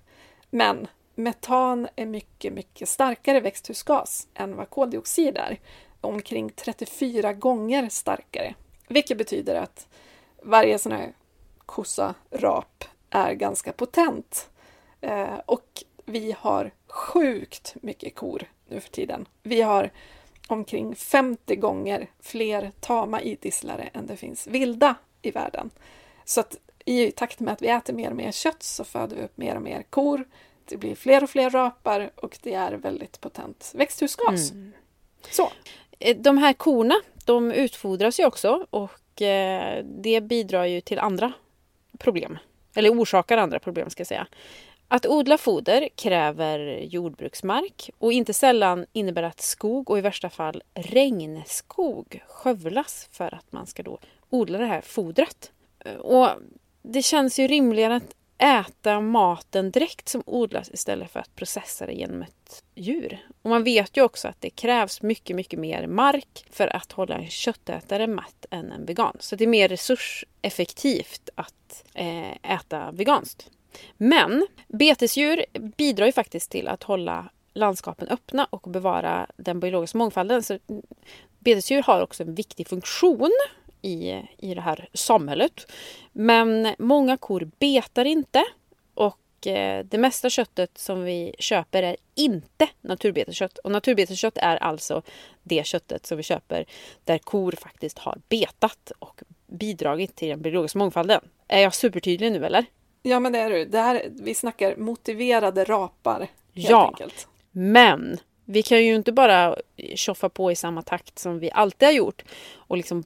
Men metan är mycket, mycket starkare växthusgas än vad koldioxid är omkring 34 gånger starkare. Vilket betyder att varje sån här kossa, rap, är ganska potent. Eh, och vi har sjukt mycket kor nu för tiden. Vi har omkring 50 gånger fler tama idisslare än det finns vilda i världen. Så att i takt med att vi äter mer och mer kött så föder vi upp mer och mer kor. Det blir fler och fler rapar och det är väldigt potent växthusgas. Mm. Så. Eh, de här korna, de utfodras ju också och eh, det bidrar ju till andra problem. Eller orsakar andra problem ska jag säga. Att odla foder kräver jordbruksmark och inte sällan innebär att skog och i värsta fall regnskog skövlas för att man ska då odla det här fodret. Eh, och det känns ju rimligare att äta maten direkt som odlas istället för att processa det genom ett djur. Och man vet ju också att det krävs mycket, mycket mer mark för att hålla en köttätare matt än en vegan. Så det är mer resurseffektivt att eh, äta veganskt. Men betesdjur bidrar ju faktiskt till att hålla landskapen öppna och bevara den biologiska mångfalden. Så betesdjur har också en viktig funktion i, i det här samhället. Men många kor betar inte och eh, det mesta köttet som vi köper är inte naturbeteskött. Och naturbeteskött är alltså det köttet som vi köper där kor faktiskt har betat och bidragit till den biologiska mångfalden. Är jag supertydlig nu eller? Ja, men det är du. Det här, vi snackar motiverade rapar, Ja. enkelt. Men vi kan ju inte bara tjoffa på i samma takt som vi alltid har gjort och liksom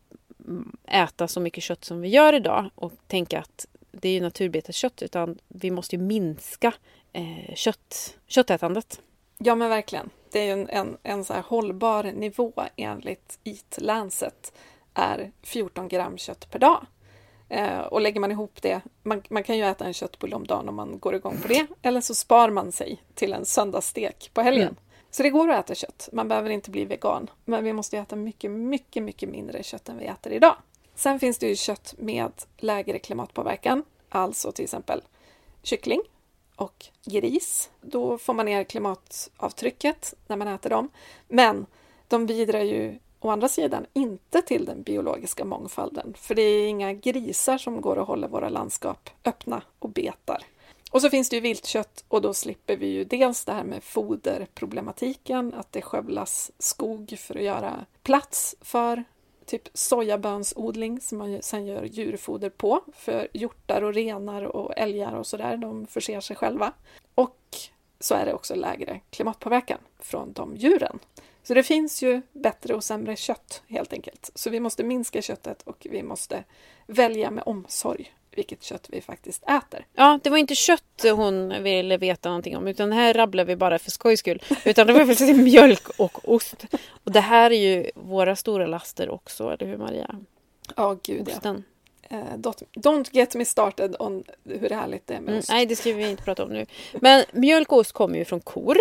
äta så mycket kött som vi gör idag och tänka att det är ju naturbeteskött utan vi måste ju minska eh, kött, köttätandet. Ja, men verkligen. Det är ju en, en, en så hållbar nivå enligt Eat Lancet är 14 gram kött per dag. Eh, och lägger man ihop det, man, man kan ju äta en köttbulle om dagen om man går igång på det, eller så spar man sig till en söndagsstek på helgen. Mm. Så det går att äta kött, man behöver inte bli vegan, men vi måste äta mycket, mycket, mycket mindre kött än vi äter idag. Sen finns det ju kött med lägre klimatpåverkan, alltså till exempel kyckling och gris. Då får man ner klimatavtrycket när man äter dem. Men de bidrar ju å andra sidan inte till den biologiska mångfalden. För det är inga grisar som går och håller våra landskap öppna och betar. Och så finns det ju viltkött och då slipper vi ju dels det här med foderproblematiken, att det skövlas skog för att göra plats för typ sojabönsodling som man sen gör djurfoder på för hjortar och renar och älgar och sådär. De förser sig själva. Och så är det också lägre klimatpåverkan från de djuren. Så det finns ju bättre och sämre kött helt enkelt. Så vi måste minska köttet och vi måste välja med omsorg vilket kött vi faktiskt äter. Ja, det var inte kött hon ville veta någonting om utan det här rabblar vi bara för skojs skull. Utan det var faktiskt [LAUGHS] mjölk och ost. Och det här är ju våra stora laster också, eller hur Maria? Ja, gud ja. Osten. Eh, don't, don't get me started on hur härligt det är med Mm, ost. nej, det ska vi inte prata om nu. Men mjölk och ost kommer ju från kor.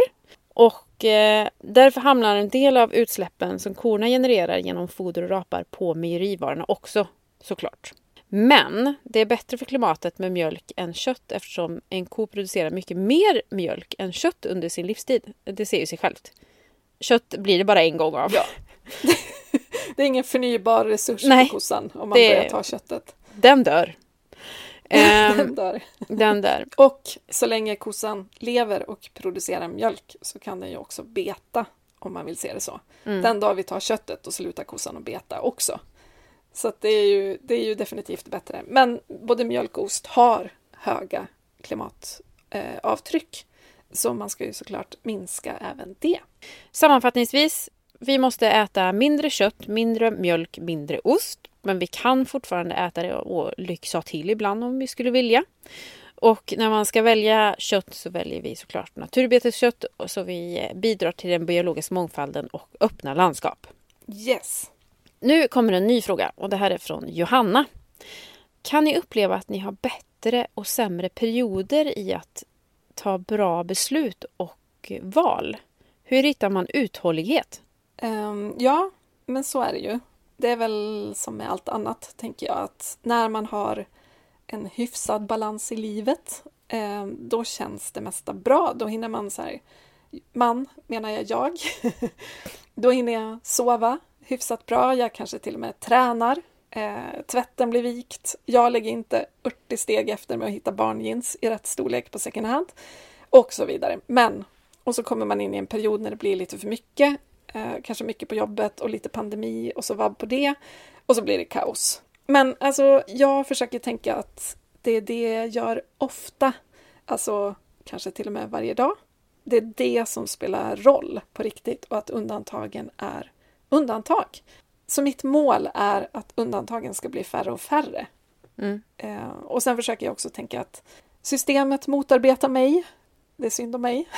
Och eh, därför hamnar en del av utsläppen som korna genererar genom foder och rapar på mejerivarorna också, såklart. Men det är bättre för klimatet med mjölk än kött eftersom en ko producerar mycket mer mjölk än kött under sin livstid. Det ser ju sig självt. Kött blir det bara en gång av. Ja. [LAUGHS] Det är ingen förnybar resurs Nej, för kossan om man det- börjar ta köttet. Den dör. [LAUGHS] Ehm, Den dör. den där. Och så länge kossan lever och producerar mjölk så kan den ju också beta om man vill se det så. Mm. Den dag vi tar köttet då slutar kossan att beta också. Så att det, är ju, det är ju definitivt bättre. Men både mjölk och ost har höga klimatavtryck. Så man ska ju såklart minska även det. Sammanfattningsvis, vi måste äta mindre kött, mindre mjölk, mindre ost. Men vi kan fortfarande äta det och lyxa till ibland om vi skulle vilja. Och när man ska välja kött så väljer vi såklart naturbeteskött så vi bidrar till den biologiska mångfalden och öppna landskap. Yes! Nu kommer en ny fråga och det här är från Johanna. Kan ni uppleva att ni har bättre och sämre perioder i att ta bra beslut och val? Hur hittar man uthållighet? Um, ja, men så är det ju. Det är väl som med allt annat, tänker jag, att när man har en hyfsad balans i livet, ehm, då känns det mesta bra. Då hinner man så här, man menar jag jag, [LAUGHS] då hinner jag sova hyfsat bra. Jag kanske till och med tränar Eh, tvätten blir vikt. Jag lägger inte 80 steg efter med att hitta barnjeans i rätt storlek på second hand. Och så vidare. Men, och så kommer man in i en period när det blir lite för mycket. Eh, kanske mycket på jobbet och lite pandemi och så vab på det. Och så blir det kaos. Men alltså, jag försöker tänka att det är det jag gör ofta. Alltså, kanske till och med varje dag. Det är det som spelar roll på riktigt och att undantagen är undantag. Så mitt mål är att undantagen ska bli färre och färre. Mm. Eh, och sen försöker jag också tänka att systemet motarbetar mig. Det är synd om mig.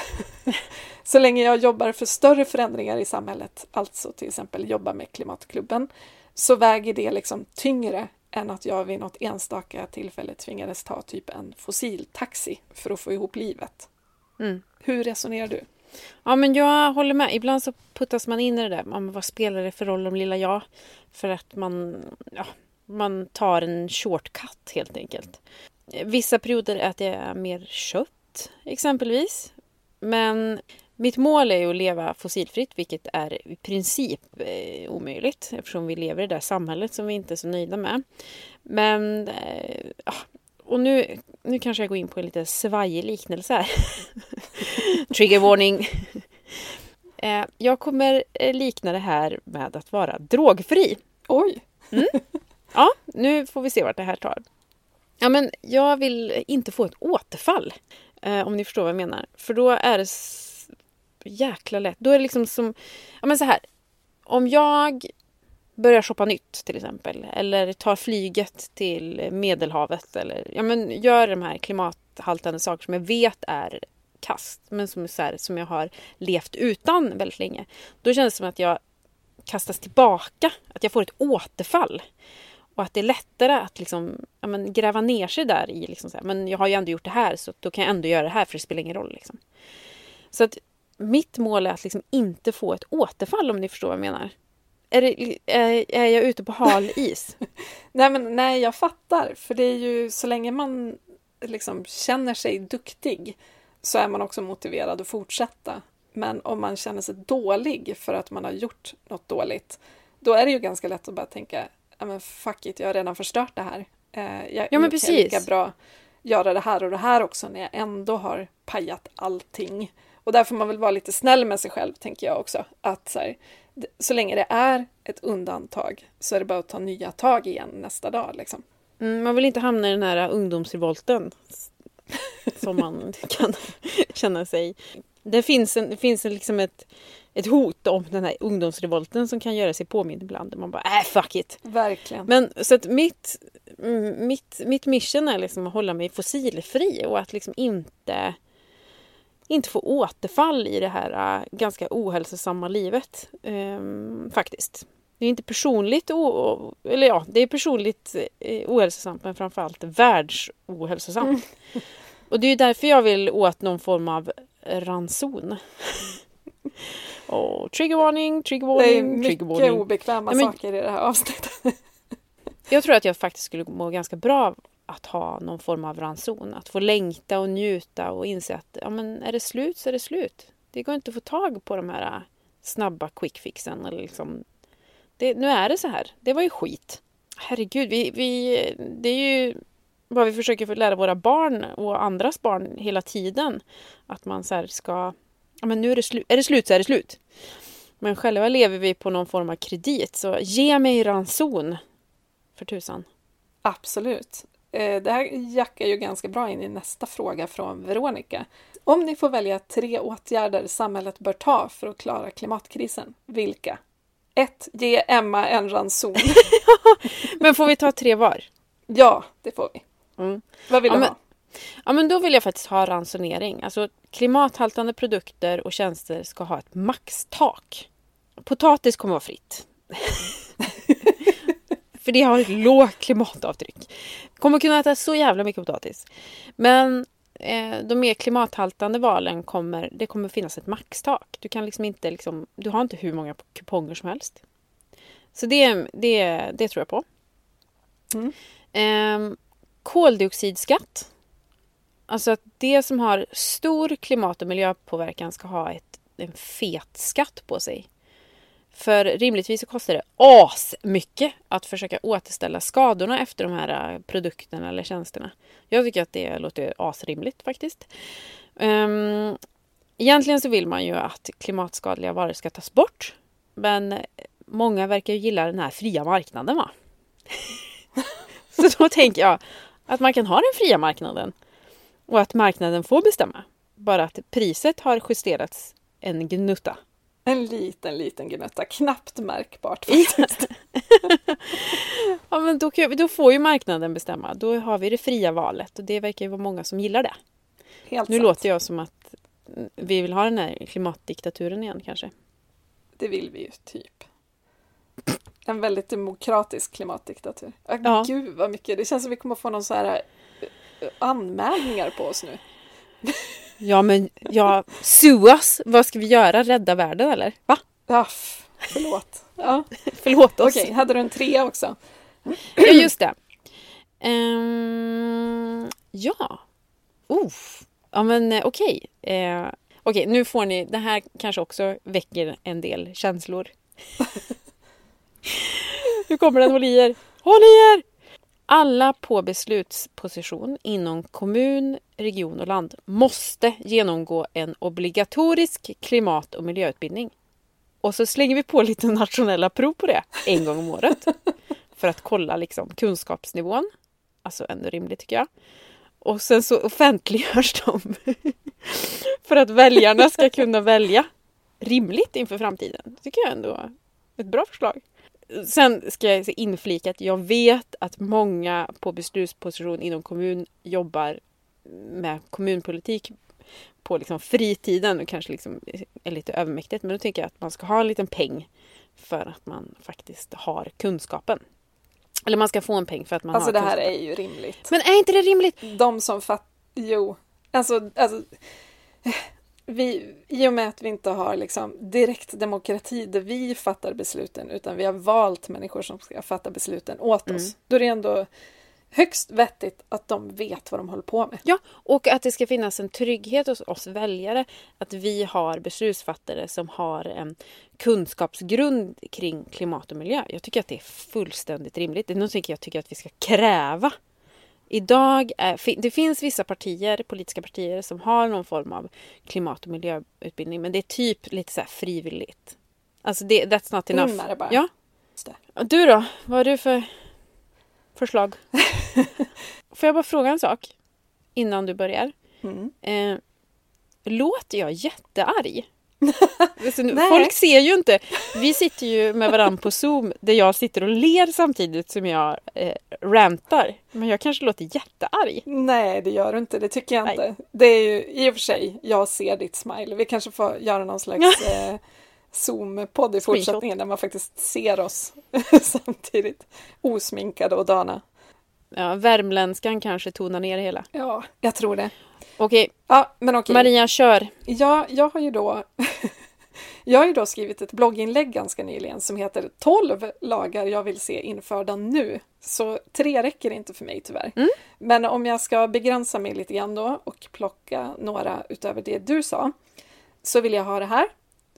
[LAUGHS] så länge jag jobbar för större förändringar i samhället, alltså till exempel jobba med Klimatklubben, så väger det liksom tyngre än att jag vid något enstaka tillfälle tvingades ta typ en fossiltaxi för att få ihop livet. Mm. Hur resonerar du? Ja, men jag håller med. Ibland så puttas man in i det där. Vad spelar det för roll om lilla jag? För att man, ja, man tar en shortcut helt enkelt. Vissa perioder äter jag mer kött exempelvis. Men mitt mål är ju att leva fossilfritt, vilket är i princip eh, omöjligt eftersom vi lever i det där samhället som vi inte är så nöjda med. Men, eh, och nu, nu kanske jag går in på en lite svajig liknelse här. [LAUGHS] Trigger warning. [LAUGHS] Eh, jag kommer eh, likna det här med att vara drogfri. Oj! [LAUGHS] Ja, nu får vi se vart det här tar. Ja, men jag vill inte få ett återfall. Eh, om ni förstår vad jag menar. För då är det jäkla lätt. Då är det liksom som... Ja, men så här. Om jag börjar shoppa nytt till exempel. Eller tar flyget till Medelhavet. Eller ja, men gör de här klimathaltande saker som jag vet är kast. Men som, så här, som jag har levt utan väldigt länge. Då känns det som att jag kastas tillbaka. Att jag får ett återfall. Och att det är lättare att liksom, ja, men, gräva ner sig där i. Liksom så här, men jag har ju ändå gjort det här så då kan jag ändå göra det här för det spelar ingen roll. Liksom. Så att mitt mål är att liksom inte få ett återfall om ni förstår vad jag menar. Är, det, är, är jag ute på hal is? [LAUGHS] Nej, men nej, jag fattar. För det är ju så länge man liksom känner sig duktig så är man också motiverad att fortsätta. Men om man känner sig dålig för att man har gjort något dåligt, då är det ju ganska lätt att bara tänka, ja men fuck it, jag har redan förstört det här. Eh, jag, Ja, men nu kan precis. lika bra göra det här och det här också när jag ändå har pajat allting. Och där får man väl vara lite snäll med sig själv, tänker jag också. Att så, här, så länge det är ett undantag så är det bara att ta nya tag igen nästa dag. Liksom. Mm, man vill inte hamna i den här ungdomsrevolten. Som man [LAUGHS] kan känna sig. Det finns, en, det finns en, liksom ett, ett hot om den här ungdomsrevolten som kan göra sig påmind ibland. Man bara, äh fuck it. Verkligen. Men så att mitt, mm, mitt, mitt mission är liksom att hålla mig fossilfri och att liksom inte, inte få återfall i det här äh, ganska ohälsosamma livet. Ehm, faktiskt. Det är inte personligt, o- eller ja, det är personligt eh, ohälsosamt men framförallt världsohälsosamt. [LAUGHS] Och det är därför jag vill åt någon form av ranson. [LAUGHS] Och trigger warning, trigger det är mycket trigger warning. obekväma Nej, men- saker i det här avsnittet. Jag tror att jag faktiskt skulle må ganska bra att ha någon form av ranson. Att få längta och njuta och inse att ja, men är det slut så är det slut. Det går inte att få tag på de här äh, snabba quickfixen. Eller liksom, det, nu är det så här. Det var ju skit. Herregud, vi, vi, det är ju vad vi försöker lära våra barn och andras barn hela tiden. Att man så här ska... Ja, men nu är det, slu- är det slut så är det slut. Men själva lever vi på någon form av kredit. Så ge mig ranson. För tusan. Absolut. Eh, Det här jackar ju ganska bra in i nästa fråga från Veronica. Om ni får välja tre åtgärder samhället bör ta för att klara klimatkrisen, vilka? 1. Ge Emma en ranson. [LAUGHS] Men får vi ta tre var? ja, det får vi. Mm. Vad vill Ja, du men- ha? Ja, men då vill jag faktiskt ha ransonering. Alltså klimathaltande produkter och tjänster ska ha ett maxtak. Potatis kommer vara fritt. [LAUGHS] För det har ett lågt klimatavtryck. Kommer kunna äta så jävla mycket potatis. Men eh, de mer klimathaltande valen kommer, det kommer finnas ett maxtak. Du kan liksom inte liksom, du har inte hur många kuponger som helst. Så det, det, det tror jag på. Mm. Ehm, koldioxidskatt. Alltså att det som har stor klimat och miljöpåverkan ska ha ett, en fet skatt på sig. För rimligtvis så kostar det as mycket att försöka återställa skadorna efter de här äh, produkterna eller tjänsterna. Jag tycker att det låter asrimligt faktiskt. Um, egentligen så vill man ju att klimatskadliga varor ska tas bort. Men många verkar ju gilla den här fria marknaden va? [LAUGHS] så då tänker jag att man kan ha den fria marknaden. Och att marknaden får bestämma. Bara att priset har justerats en gnutta. En liten, liten gnutta. Knappt märkbart [LAUGHS] faktiskt. ja, men då, då, får ju marknaden bestämma. Då har vi det fria valet och det verkar ju vara många som gillar det. Helt nu sant. låter jag som att vi vill ha den här klimatdiktaturen igen kanske. Det vill vi ju, typ. En väldigt demokratisk klimatdiktatur. Ja. Gud vad mycket, det känns som vi kommer få någon så här eh, anmälningar på oss nu. Ja men ja, sue us! Vad ska vi göra? Rädda världen eller? Va? Ja, förlåt. [LAUGHS] Ja. förlåt oss. Okej, hade du en trea också? [CLEARS THROAT] ja, just det. Um, ja. Uh. Ja men eh, okej. Okay. Uh, okej, okay, nu får ni, det här kanske också väcker en del känslor. [LAUGHS] nu kommer den, håll i er! Håll i er! Alla på beslutsposition inom kommun, region och land måste genomgå en obligatorisk klimat och miljöutbildning. Och så slänger vi på lite nationella prov på det en gång om året. För att kolla liksom kunskapsnivån. Alltså ändå rimligt tycker jag. Och sen så offentliggörs de. för att väljarna ska kunna välja rimligt inför framtiden. Det tycker jag ändå är ett bra förslag. Sen ska jag inflika att jag vet att många på beslutsposition inom kommun jobbar med kommunpolitik på liksom fritiden och kanske liksom är lite övermäktigt. Men då tänker jag att man ska ha en liten peng för att man faktiskt har kunskapen. Eller man ska få en peng för att man alltså, har kunskapen. Alltså det här är ju rimligt. Men är inte det rimligt? De som fattar... Jo. Alltså, alltså vi, I och med att vi inte har liksom direkt demokrati där vi fattar besluten utan vi har valt människor som ska fatta besluten åt oss. Mm. Då är det ändå högst vettigt att de vet vad de håller på med. Ja, och att det ska finnas en trygghet hos oss väljare. Att vi har beslutsfattare som har en kunskapsgrund kring klimat och miljö. Jag tycker att det är fullständigt rimligt. Det är något jag tycker att vi ska kräva Idag är, det finns vissa partier, politiska partier som har någon form av klimat och miljöutbildning men det är typ lite så frivilligt. Alltså det, that's not enough. Det bara. Ja. Du då? Vad har du för förslag? [LAUGHS] Får jag bara fråga en sak innan du börjar? Mm. Eh, låter jag jättearg? Folk ser ju inte. Vi sitter ju med varandra på Zoom där jag sitter och ler samtidigt som jag eh, rantar. Men jag kanske låter jättearg. Nej, det gör du inte. Det tycker jag inte. Det är ju i och för sig, jag ser ditt smile. Vi kanske får göra någon slags [LAUGHS] eh, Zoom-podd i fortsättningen där man faktiskt ser oss [LAUGHS] samtidigt. Osminkade och dana. Ja, värmländskan kanske tonar ner det hela. Ja, jag tror det. Okej. Ja, men okej. Maria, kör. Ja, jag har ju då [LAUGHS] Jag har ju då skrivit ett blogginlägg ganska nyligen som heter 12 lagar jag vill se införda nu. Så tre räcker inte för mig tyvärr. Mm. Men om jag ska begränsa mig lite grann då och plocka några utöver det du sa så vill jag ha det här.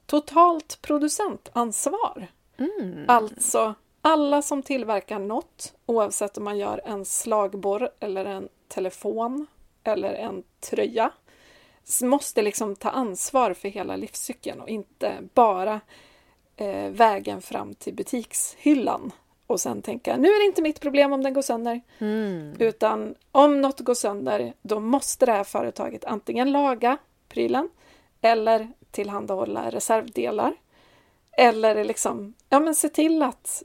Totalt producentansvar. Mm. Alltså alla som tillverkar något, oavsett om man gör en slagborr eller en telefon eller en tröja, måste liksom ta ansvar för hela livscykeln och inte bara eh, vägen fram till butikshyllan och sen tänka nu är det inte mitt problem om den går sönder. Mm. Utan om något går sönder, då måste det här företaget antingen laga prylen eller tillhandahålla reservdelar. Eller liksom, ja men se till att,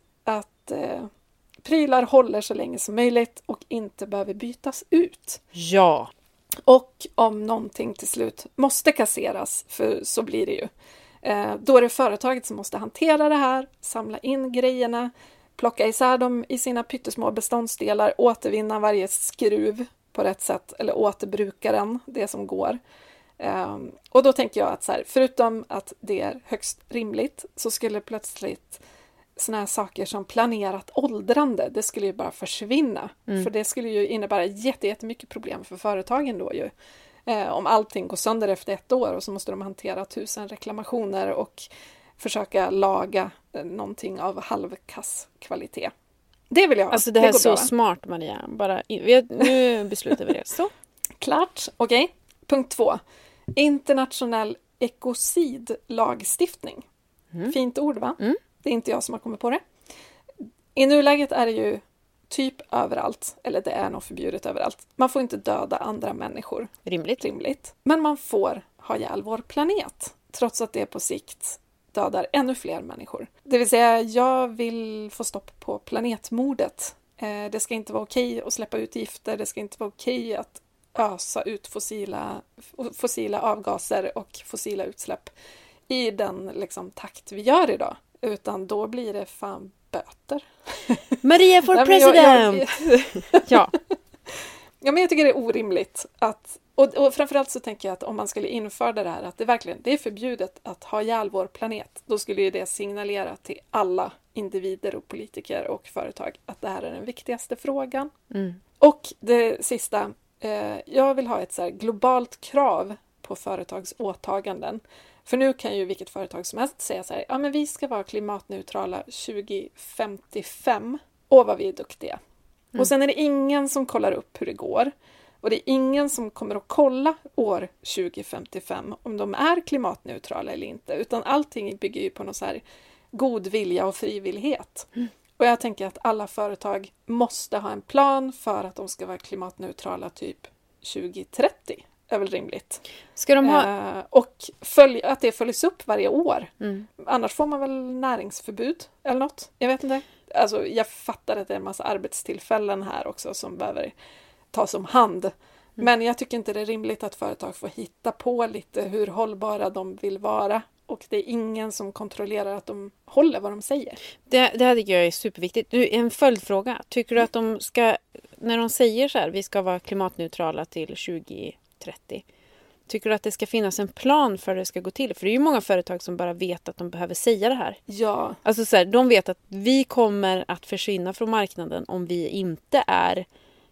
att eh, prylar håller så länge som möjligt och inte behöver bytas ut. Ja. Och om någonting till slut måste kasseras, för så blir det ju, eh, då är det företaget som måste hantera det här, samla in grejerna, plocka isär dem i sina pyttesmå beståndsdelar, återvinna varje skruv på rätt sätt eller återbruka den, det som går. Um, och då tänker jag att så här, förutom att det är högst rimligt så skulle plötsligt såna här saker som planerat åldrande, det skulle ju bara försvinna. Mm. För det skulle ju innebära jättemycket problem för företagen då ju. Eh, om allting går sönder efter ett år och så måste de hantera tusen reklamationer och försöka laga eh, någonting av halvkass kvalitet. Det vill jag. Alltså det här är går så bra, smart Maria. Bara, vi- nu [LAUGHS] beslutar vi det. Så. Klart. Okej. Punkt två. Internationell ekocidlagstiftning. Fint ord, va? Mm. Det är inte jag som har kommit på det. I nuläget är det ju typ överallt, eller det är nog förbjudet överallt. Man får inte döda andra människor, Rimligt. rimligt. Men man får ha ihjäl vår planet, trots att det på sikt dödar ännu fler människor. Det vill säga, jag vill få stopp på planetmordet. Eh, Det ska inte vara okej att släppa ut gifter, det ska inte vara okej att ösa ut fossila, fossila avgaser och fossila utsläpp i den liksom, takt vi gör idag. Utan då blir det fan böter. Maria for Nej, men jag- president! jag- Ja. Ja, men jag tycker det är orimligt att... Och, och framförallt så tänker jag att om man skulle införa det här att det verkligen det är förbjudet att ha ihjäl vår planet, då skulle ju det signalera till alla individer och politiker och företag att det här är den viktigaste frågan. Mm. Och det sista, eh, jag vill ha ett så globalt krav på företags åtaganden. För nu kan ju vilket företag som helst säga så här, ja men vi ska vara klimatneutrala 2055. Åh vad vi är duktiga. Och sen är det ingen som kollar upp hur det går. Och det är ingen som kommer att kolla år 2055 om de är klimatneutrala eller inte, utan allting bygger ju på någon så här god vilja och frivillighet. Och jag tänker att alla företag måste ha en plan för att de ska vara klimatneutrala typ 2030. Är väl rimligt. Ska de ha... Eh, och följ, att det följs upp varje år. Mm. Annars får man väl näringsförbud eller något. Jag vet inte. Alltså, jag fattar att det är en massa arbetstillfällen här också som behöver tas om hand. Men jag tycker inte det är rimligt att företag får hitta på lite hur hållbara de vill vara. Och det är ingen som kontrollerar att de håller vad de säger. Det, det här tycker jag är superviktigt. Du, en följdfråga. Tycker du att de ska, när de säger så här, vi ska vara klimatneutrala till 2030. Tycker du att det ska finnas en plan för hur det ska gå till? För det är ju många företag som bara vet att de behöver säga det här. Ja, Alltså så här, de vet att vi kommer att försvinna från marknaden om vi inte är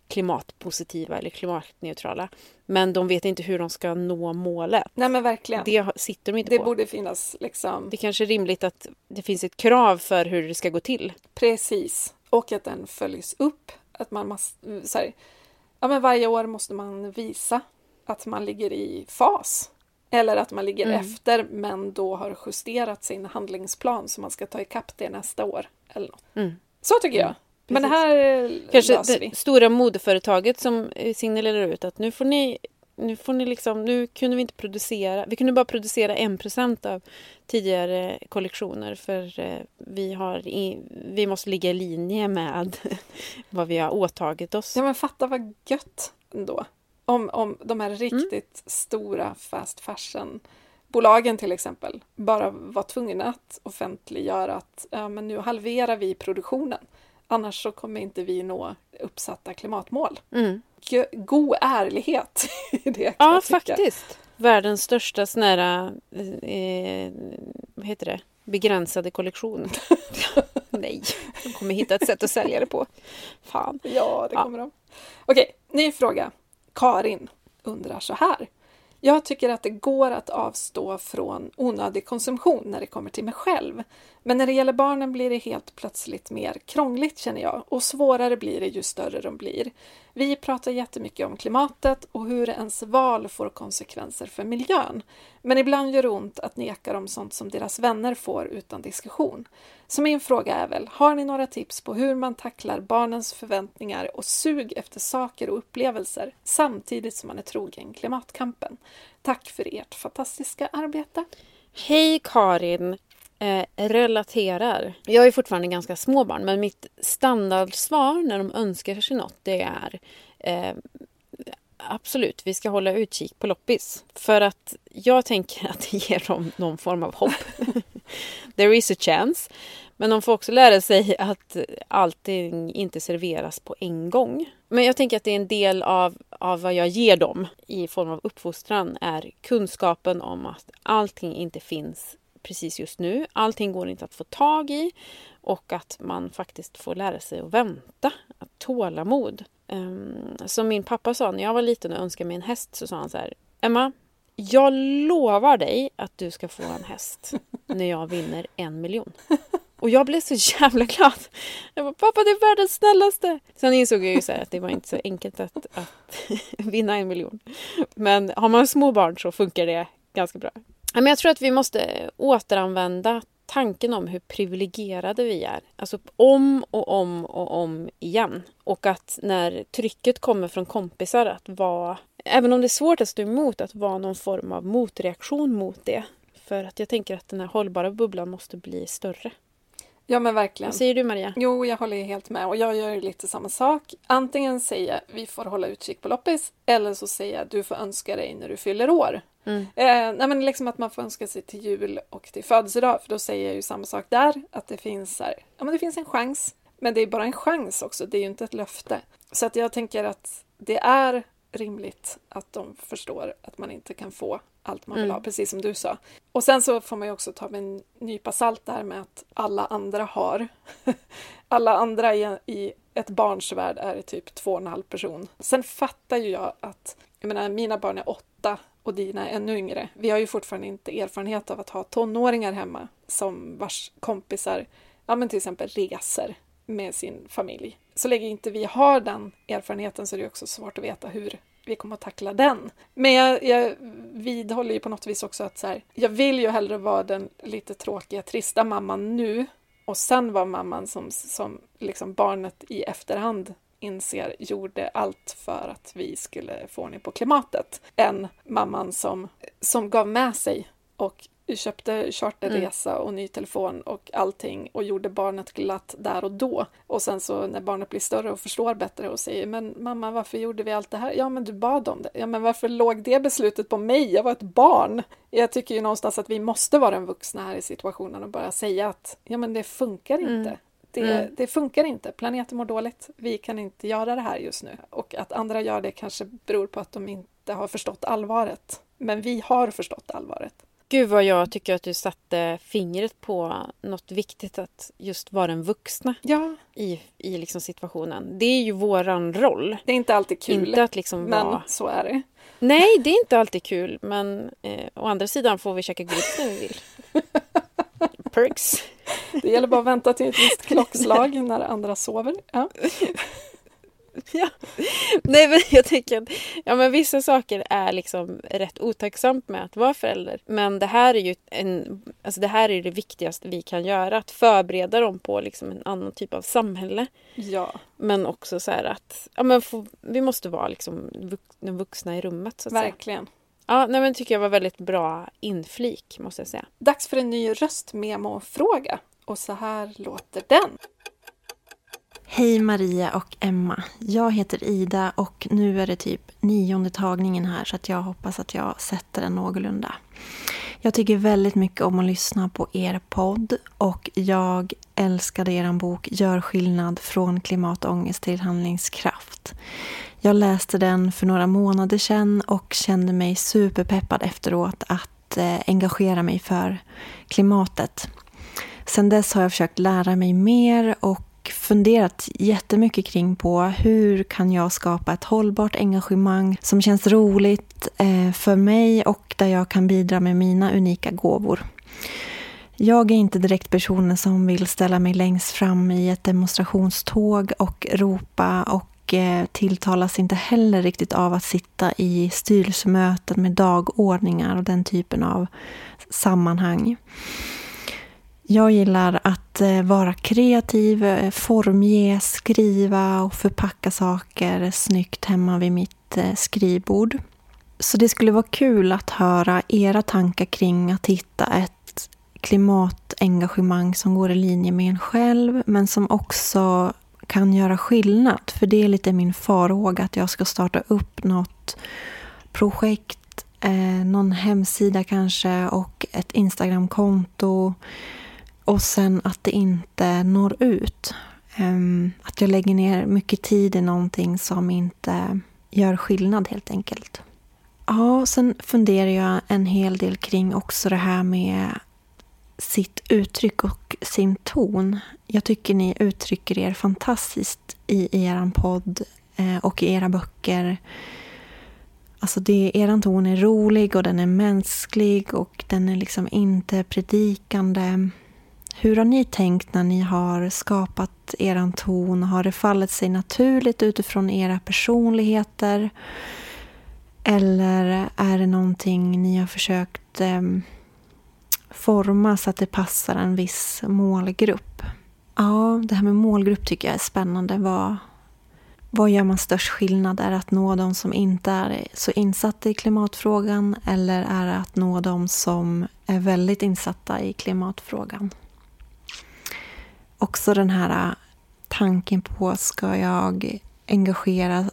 klimatpositiva eller klimatneutrala. Men de vet inte hur de ska nå målet. nej men verkligen. Det, Det sitter de inte på. borde finnas liksom Det kanske är rimligt att det finns ett krav för hur det ska gå till. Precis. Och att den följs upp. Att man måste, så här, ja, men varje år måste man visa att man ligger i fas. Eller att man ligger Mm. efter men då har justerat sin handlingsplan så man ska ta ikapp det nästa år. Eller något. Mm. Så tycker jag. Men det precis. här Kanske löser vi. det stora modeföretaget som eh, signalerar ut att nu får ni nu får ni liksom, nu kunde vi inte producera, vi kunde bara producera en procent av tidigare kollektioner för eh, vi, har i, vi måste ligga i linje med [LAUGHS] vad vi har åtagit oss. Ja men fatta vad gött ändå. Om, om de Mm. här riktigt stora fast fashion bolagen till exempel bara var tvungna att offentliggöra att ja, men nu halverar vi produktionen. Annars så kommer inte vi nå uppsatta klimatmål. Mm. God ärlighet [LAUGHS] i det Ja, faktiskt. Världens största sån här, eh, vad heter det, begränsade kollektion. [LAUGHS] Nej, de kommer hitta ett sätt att sälja det på. Fan. Ja, det Ja. kommer de. Okej, ny fråga. Karin undrar så här. Jag tycker att det går att avstå från onödig konsumtion när det kommer till mig själv. Men när det gäller barnen blir det helt plötsligt mer krångligt känner jag och svårare blir det ju större de blir. Vi pratar jättemycket om klimatet och hur ens val får konsekvenser för miljön. Men ibland gör det ont att neka dem sånt som deras vänner får utan diskussion. Så min fråga är väl, har ni några tips på hur man tacklar barnens förväntningar och sug efter saker och upplevelser samtidigt som man är trogen klimatkampen? Tack för ert fantastiska arbete! Hej Karin! Eh, relaterar. Jag är fortfarande ganska små barn men mitt standardsvar när de önskar sig något det är eh, Absolut, vi ska hålla utkik på loppis. För att jag tänker att det ger dem någon form av hopp. [LAUGHS] There is a chance. Men de får också lära sig att allting inte serveras på en gång. Men jag tänker att det är en del av, av vad jag ger dem i form av uppfostran är kunskapen om att allting inte finns precis just nu. Allting går inte att få tag i och att man faktiskt får lära sig att vänta, att tålamod. Um, som min pappa sa när jag var liten och önskade mig en häst så sa han så här Emma, jag lovar dig att du ska få en häst när jag vinner en miljon. Och jag blev så jävla glad. Jag bara, pappa det är världens snällaste. Sen insåg jag ju så att det var inte så enkelt att, att [LAUGHS] vinna en miljon. Men har man små barn så funkar det ganska bra. Men jag tror att vi måste återanvända tanken om hur privilegierade vi är. Alltså om och om och om igen. Och att när trycket kommer från kompisar att vara, även om det är svårt att stå emot, att vara någon form av motreaktion mot det. För att jag tänker att den här hållbara bubblan måste bli större. Ja men verkligen. Vad säger du Maria? Jo, jag håller helt med och jag gör lite samma sak. Antingen säger jag vi får hålla utkik på loppis eller så säger jag du får önska dig när du fyller år. Mm. Eh, nej, men liksom att man får önska sig till jul och till födelsedag för då säger jag ju samma sak där att det finns, här, ja, men det finns en chans. Men det är bara en chans också, det är ju inte ett löfte. Så att jag tänker att det är rimligt att de förstår att man inte kan få allt man vill Mm. ha, precis som du sa. Och sen så får man ju också ta med en nypa salt där med att alla andra har. [LAUGHS] alla andra i, i ett barns värld är typ två och en halv person. Sen fattar ju jag att, jag menar mina barn är åtta och dina är ännu yngre. Vi har ju fortfarande inte erfarenhet av att ha tonåringar hemma som vars kompisar, ja men till exempel reser med sin familj. Så länge inte vi har den erfarenheten så är det också svårt att veta hur vi kommer att tackla den. Men jag, jag vidhåller ju på något vis också att så här, jag vill ju hellre vara den lite tråkiga, trista mamman nu och sen vara mamman som, som liksom barnet i efterhand inser gjorde allt för att vi skulle få ordning på klimatet än mamman som, som gav med sig och köpte charterresa och ny telefon och allting och gjorde barnet glatt där och då. Och sen så när barnet blir större och förstår bättre och säger men mamma varför gjorde vi allt det här? Ja men du bad om det. Ja men varför låg det beslutet på mig? Jag var ett barn. Jag tycker ju någonstans att vi måste vara den vuxna här i situationen och bara säga att ja men det funkar inte. Det, Mm. det funkar inte. Planeten mår dåligt. Vi kan inte göra det här just nu. Och att andra gör det kanske beror på att de inte har förstått allvaret. Men vi har förstått allvaret. Gud vad jag tycker att du satte fingret på något viktigt att just vara den vuxna Ja, i, i liksom situationen. Det är ju våran roll. det är inte alltid kul. Inte att liksom men vara... så är det. Nej, det är inte alltid kul. Men eh, å andra sidan får vi käka godis när vi vill. [LAUGHS] Perks. Det gäller bara att vänta till ett visst klockslag när andra sover. Ja. [LAUGHS] [LAUGHS] Ja. Nej men jag tänker att ja, men vissa saker är liksom rätt otacksamt med att vara förälder. Men det här är ju en, alltså det här är det viktigaste vi kan göra. Att förbereda dem på liksom en annan typ av samhälle. ja, Men också så här att ja, men få, vi måste vara liksom de vuxna i rummet. Så att säga. verkligen. Ja, nej, men tycker jag var väldigt bra inflik måste jag säga. Dags för en ny röstmemo-fråga. Och så här låter den. Hej Maria och Emma. Jag heter Ida och nu är det typ nionde tagningen här så att jag hoppas att jag sätter den någorlunda. Jag tycker väldigt mycket om att lyssna på er podd och jag älskade er bok Gör skillnad från klimatångest till handlingskraft. Jag läste den för några månader sedan och kände mig superpeppad efteråt att eh, engagera mig för klimatet. Sen dess har jag försökt lära mig mer och funderat jättemycket kring på hur kan jag skapa ett hållbart engagemang som känns roligt eh, för mig och där jag kan bidra med mina unika gåvor. Jag är inte direkt personen som vill ställa mig längst fram i ett demonstrationståg och ropa och eh, tilltalas inte heller riktigt av att sitta i styrelsemöten med dagordningar och den typen av sammanhang. Jag gillar att eh, vara kreativ, eh, formge, skriva och förpacka saker snyggt hemma vid mitt eh, skrivbord. Så det skulle vara kul att höra era tankar kring att hitta ett klimatengagemang som går i linje med en själv men som också kan göra skillnad. För det är lite min farhåga att jag ska starta upp något projekt, eh, någon hemsida kanske och ett Instagramkonto och sen att det inte når ut. Ehm, att jag lägger ner mycket tid i någonting som inte gör skillnad helt enkelt. Ja, sen funderar jag en hel del kring också det här med sitt uttryck och sin ton. Jag tycker ni uttrycker er fantastiskt i er podd eh, och i era böcker. Alltså det, er ton är rolig och den är mänsklig och den är liksom inte predikande. Hur har ni tänkt när ni har skapat er ton? Har det fallit sig naturligt utifrån era personligheter? Eller är det någonting ni har försökt eh, forma så att det passar en viss målgrupp? Ja, det här med målgrupp tycker jag är spännande. Vad, vad gör man störst skillnad? Är det att nå de som inte är så insatta i klimatfrågan eller är det att nå de som är väldigt insatta i klimatfrågan? Också den här äh, tanken på, ska jag engagera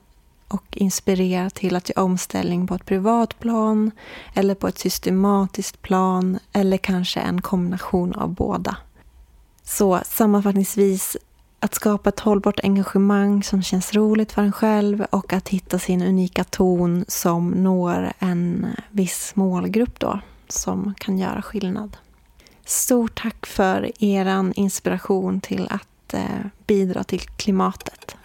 och inspirera till att göra omställning på ett privat plan eller på ett systematiskt plan eller kanske en kombination av båda. Så sammanfattningsvis, att skapa ett hållbart engagemang som känns roligt för en själv och att hitta sin unika ton som når en äh, viss målgrupp då, som kan göra skillnad. Stort tack för er inspiration till att eh, bidra till klimatet.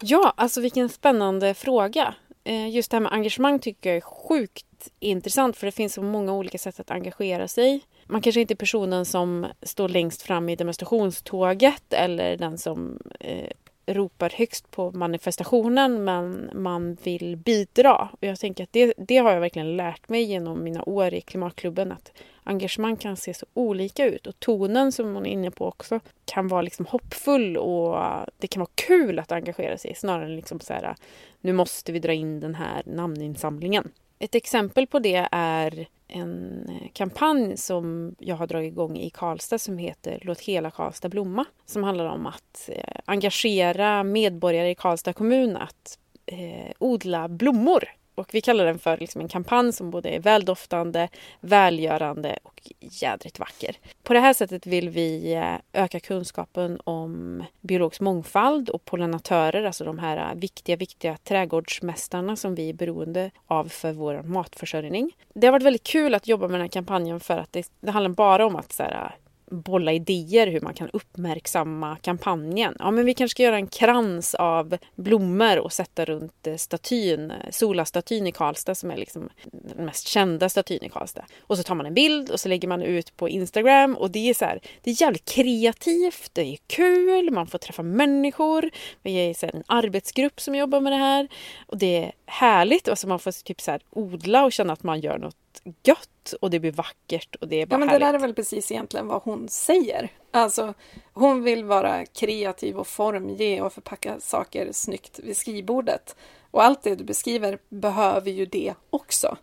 Ja, alltså vilken spännande fråga. Eh, just det här med engagemang tycker jag är sjukt intressant för det finns så många olika sätt att engagera sig. Man kanske inte är personen som står längst fram i demonstrationståget eller den som eh, ropar högst på manifestationen men man vill bidra. Och jag tänker att det, det har jag verkligen lärt mig genom mina år i Klimatklubben att engagemang kan se så olika ut och tonen som hon är inne på också kan vara liksom hoppfull och det kan vara kul att engagera sig snarare än liksom så här nu måste vi dra in den här namninsamlingen. Ett exempel på det är en kampanj som jag har dragit igång i Karlstad som heter Låt hela Karlstad blomma. Som handlar om att eh, engagera medborgare i Karlstad kommun att eh, odla blommor och vi kallar den för liksom en kampanj som både är väldoftande, välgörande och jädrigt vacker. På det här sättet vill vi eh, öka kunskapen om biologisk mångfald och pollinatörer, alltså de här eh, viktiga, viktiga trädgårdsmästarna som vi är beroende av för vår matförsörjning. Det har varit väldigt kul att jobba med den här kampanjen för att det, det handlar bara om att så här, eh, bolla idéer hur man kan uppmärksamma kampanjen. Ja, men vi kanske ska göra en krans av blommor och sätta runt eh, statyn, Solastatyn Sola-statyn i Karlstad som är liksom den mest kända statyn i Karlstad. Och så tar man en bild och så lägger man ut på Instagram och det är så här, det är jävligt kreativt, det är kul, man får träffa människor. Vi är så här, en arbetsgrupp som jobbar med det här och det är härligt. Alltså man får typ så här odla och känna att man gör något gött och det blir vackert och det är bara Ja men härligt. det där är väl precis egentligen vad hon säger. Alltså hon vill vara kreativ och formge och förpacka saker snyggt vid skrivbordet. Och allt det du beskriver behöver ju det också.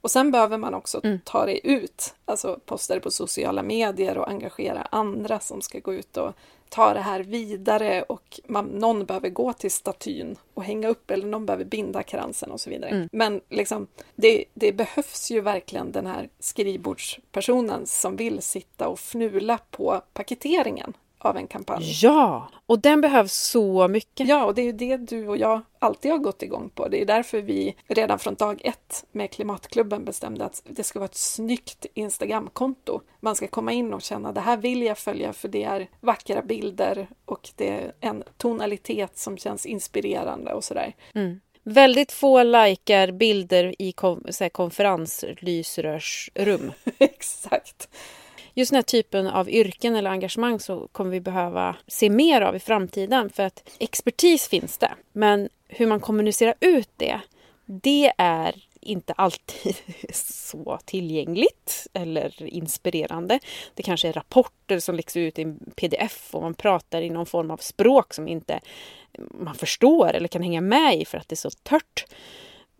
Och sen behöver man också Mm. ta det ut, alltså posta det på sociala medier och engagera andra som ska gå ut och ta det här vidare och man, någon behöver gå till statyn och hänga upp eller någon behöver binda kransen och så vidare. Mm. Men liksom, det, det behövs ju verkligen den här skrivbordspersonen som vill sitta och fnula på paketeringen av en kampanj. Ja, och den behövs så mycket. Ja, och det är ju det du och jag alltid har gått igång på. Det är därför vi redan från dag ett med Klimatklubben bestämde att det ska vara ett snyggt Instagramkonto. Man ska komma in och känna det här vill jag följa för det är vackra bilder och det är en tonalitet som känns inspirerande och sådär. Mm. Väldigt få likar bilder i här, konferenslysrörsrum. [LAUGHS] Exakt. Just den här typen av yrken eller engagemang så kommer vi behöva se mer av i framtiden för att expertis finns det. Men hur man kommunicerar ut det, det är inte alltid [LAUGHS] så tillgängligt eller inspirerande. Det kanske är rapporter som läggs ut i en pdf och man pratar i någon form av språk som inte man förstår eller kan hänga med i för att det är så tört.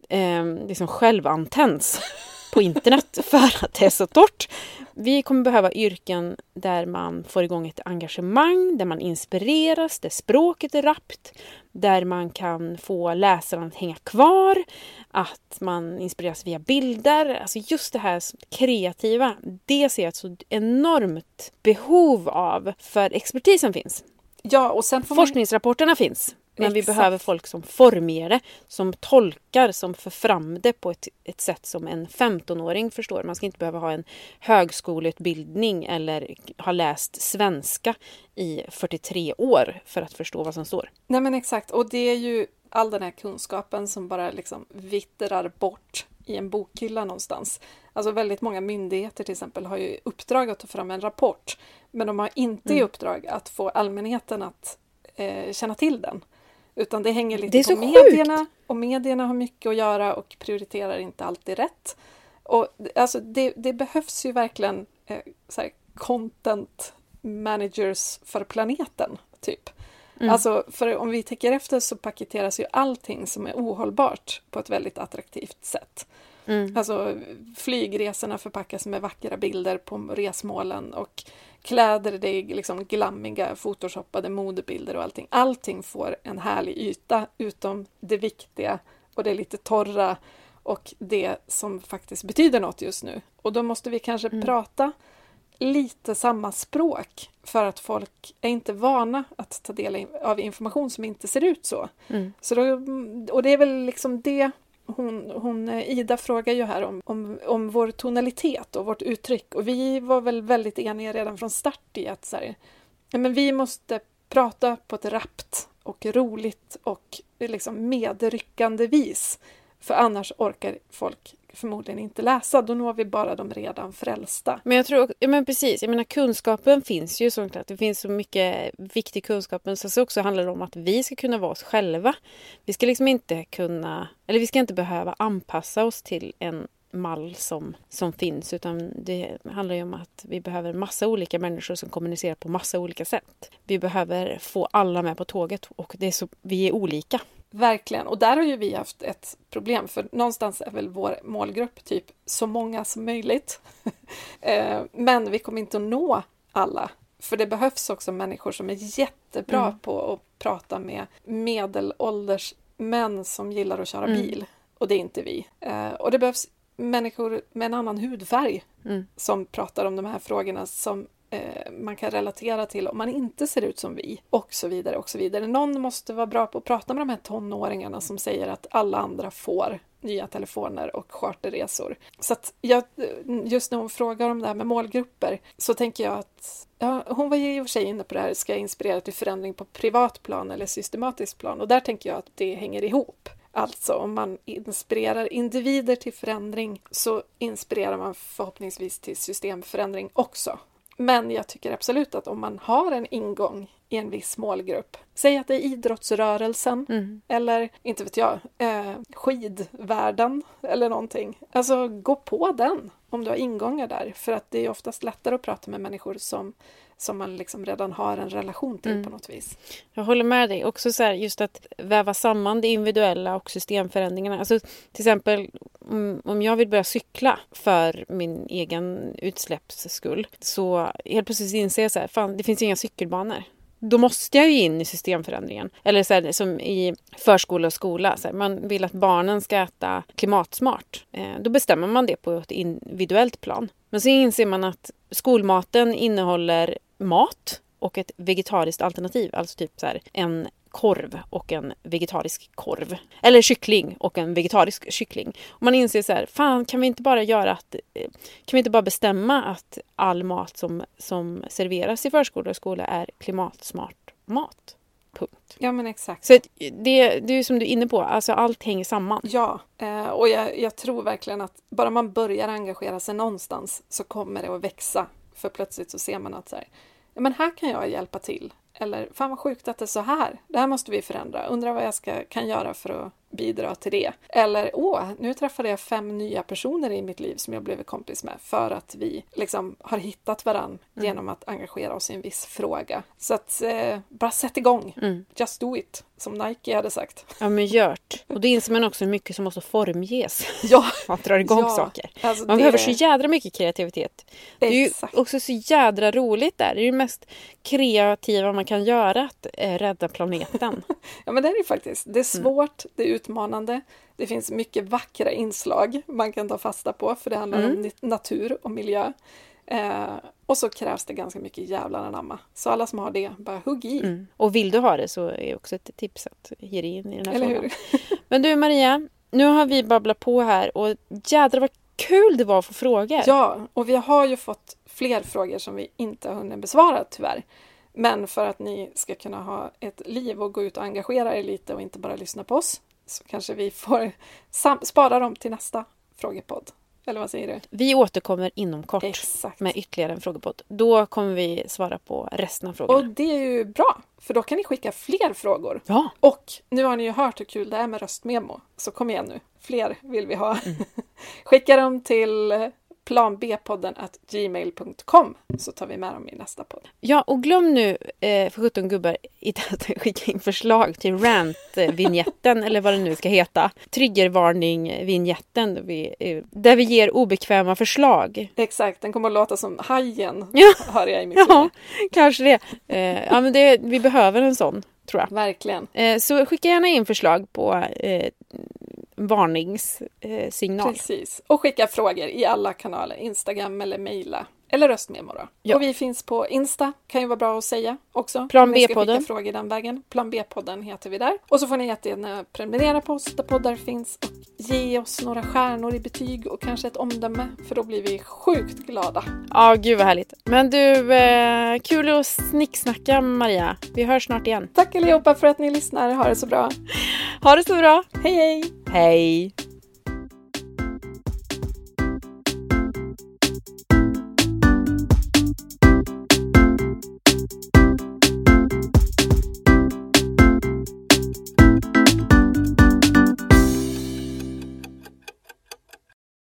Ehm, liksom det som självantänds [LAUGHS] på internet [LAUGHS] för att det är så torrt. Vi kommer behöva yrken där man får igång ett engagemang, där man inspireras, där språket är rappt, där man kan få läsaren att hänga kvar, att man inspireras via bilder. Alltså just det här kreativa, det ser jag ett så enormt behov av för expertisen finns. Ja, och sen får man... Forskningsrapporterna finns. Men vi Exakt. behöver folk som formger det, som tolkar, som för fram det på ett, ett sätt som en 15-åring förstår. Man ska inte behöva ha en högskoleutbildning eller ha läst svenska i 43 år för att förstå vad som står. Nej men exakt, och det är ju all den här kunskapen som bara liksom vittrar bort i en bokhylla någonstans. Alltså väldigt många myndigheter till exempel har ju uppdrag att ta fram en rapport, men de har inte i Mm. uppdrag att få allmänheten att eh, känna till den. Utan det hänger lite Det på medierna och medierna har mycket att göra och prioriterar inte alltid rätt. Och alltså det, det behövs ju verkligen eh, här, content managers för planeten, typ. Mm. Alltså, för om vi tänker efter så paketeras ju allting som är ohållbart på ett väldigt attraktivt sätt. Mm. Alltså flygresorna förpackas med vackra bilder på resmålen och kläder, det är liksom glammiga photoshoppade modebilder och allting. Allting får en härlig yta utom det viktiga och det lite torra och det som faktiskt betyder något just nu. Och då måste vi kanske Mm. prata lite samma språk för att folk är inte vana att ta del av information som inte ser ut så. Mm. så då, och det är väl liksom det hon, hon, eh, Ida frågar ju här om, om, om vår tonalitet och vårt uttryck och vi var väl väldigt eniga redan från start i att så här, men vi måste prata på ett rappt och roligt och liksom medryckande vis. För annars orkar folk förmodligen inte läsa. Då når vi bara de redan frälsta. Men jag tror, ja men precis, jag menar kunskapen finns ju såklart. Det finns så mycket viktig kunskap. Men så också handlar det om att vi ska kunna vara oss själva. Vi ska liksom inte kunna, eller vi ska inte behöva anpassa oss till en mall som, som finns. Utan det handlar ju om att vi behöver massa olika människor som kommunicerar på massa olika sätt. Vi behöver få alla med på tåget och det är så, vi är olika. Verkligen. Och där har ju vi haft ett problem, för någonstans är väl vår målgrupp typ så många som möjligt. [LAUGHS] Eh, Men vi kommer inte att nå alla. För det behövs också människor som är jättebra Mm. på att prata med medelålders män som gillar att köra Mm. bil. Och det är inte vi. Eh, Och det behövs människor med en annan hudfärg Mm. som pratar om de här frågorna som eh, man kan relatera till om man inte ser ut som vi och så vidare och så vidare. Någon måste vara bra på att prata med de här tonåringarna som säger att alla andra får nya telefoner och charterresor. Så att jag, just när hon frågar om det här med målgrupper så tänker jag att ja, hon var ju i och för sig inne på det här, ska jag inspirera till förändring på privat plan eller systematiskt plan? Och där tänker jag att det hänger ihop. Alltså om man inspirerar individer till förändring så inspirerar man förhoppningsvis till systemförändring också. Men jag tycker absolut att om man har en ingång i en viss målgrupp, säg att det är idrottsrörelsen Mm. eller, inte vet jag, eh, skidvärlden eller någonting. Alltså gå på den om du har ingångar där. För att det är oftast lättare att prata med människor som, som man liksom redan har en relation till Mm. på något vis. Jag håller med dig. Också så här, just att väva samman det individuella och systemförändringarna. Alltså, till exempel om, jag vill börja cykla för min egen utsläpps skull så helt plötsligt inser jag så här, fan det finns inga cykelbanor. Då måste jag ju in i systemförändringen. Eller så här, som i förskola och skola. Så här, man vill att barnen ska äta klimatsmart. Eh, då bestämmer man det på ett individuellt plan. Men så inser man att skolmaten innehåller mat och ett vegetariskt alternativ. Alltså typ så här en korv och en vegetarisk korv. Eller kyckling och en vegetarisk kyckling. Och man inser så här, fan kan vi inte bara göra att, eh, kan vi inte bara bestämma att all mat som, som serveras i förskola och skola är klimatsmart mat? Punkt. Ja men exakt. Så att det, det är som du är inne på, alltså allt hänger samman. Ja, eh, och jag, jag tror verkligen att bara man börjar engagera sig någonstans så kommer det att växa. För plötsligt så ser man att så här, ja, men här kan jag hjälpa till. Eller fan vad sjukt att det är så här. Det här måste vi förändra. Undrar vad jag ska, kan göra för att bidra till det. Eller åh, nu träffade jag fem nya personer i mitt liv som jag blev kompis med för att vi liksom har hittat varann Mm. genom att engagera oss i en viss fråga. Så att eh, bara sätt igång. Mm. Just do it, som Nike hade sagt. Ja men gjort. Och då inser man också hur mycket som måste formges. [LAUGHS] Ja, Man drar igång Ja, saker. alltså Man det- behöver så jädra mycket kreativitet. Det är ju också så jädra roligt där. Det är ju det mest kreativa man kan göra, att eh, rädda planeten. [LAUGHS] Ja, men det är det faktiskt. Det är Mm. svårt, det är utmanande. Det finns mycket vackra inslag man kan ta fasta på, för det handlar Mm. om nat- natur och miljö. Eh, och så krävs det ganska mycket jävlar anamma. Så alla som har det, bara hugg i. Mm. Och vill du ha det så är också ett tips att ge dig in i den här Eller frågan. hur? Men du Maria, nu har vi babblat på här och jädrar vad kul det var att få frågor. Ja, och vi har ju fått fler frågor som vi inte har hunnit besvara tyvärr. Men för att ni ska kunna ha ett liv och gå ut och engagera er lite och inte bara lyssna på oss så kanske vi får spara dem till nästa frågepodd. Eller vad säger du? Vi återkommer inom kort Exakt. med ytterligare en frågepodd. Då kommer vi svara på resten av frågorna. Och det är ju bra, för då kan ni skicka fler frågor. Ja, Och nu har ni ju hört hur kul det är med röstmemo, så kom igen nu. Fler vill vi ha. [LAUGHS] Skicka dem till planbpodden at gmail.com så tar vi med dem i nästa podd. ja och glöm nu eh, för 17 gubbar [LAUGHS] att skicka in förslag till rant-vinjetten [LAUGHS] eller vad den nu ska heta. Triggervarning-vinjetten vi, eh, där vi ger obekväma förslag. Exakt, den kommer att låta som Hajen, [LAUGHS] Ja. hör jag i mitt Ja, huvud. kanske det. Eh, ja, men det. Vi behöver en sån, tror jag. Verkligen. Eh, så skicka gärna in förslag på eh, varningssignal. Signal. Precis. Och skicka frågor i alla kanaler, Instagram eller mejla. Eller röstmemo då. Ja. Och vi finns på Insta, kan ju vara bra att säga också. Plan ni B-podden. skicka frågor den vägen. Plan B-podden heter vi där. Och så får ni jättegärna prenumerera på oss där poddar finns och ge oss några stjärnor i betyg och kanske ett omdöme, för då blir vi sjukt glada. Ja, gud vad härligt. Men du, eh, kul att snicksnacka Maria. Vi hörs snart igen. Tack allihopa för att ni lyssnar. Ha det så bra. Ha det så bra. Hej hej! Hej!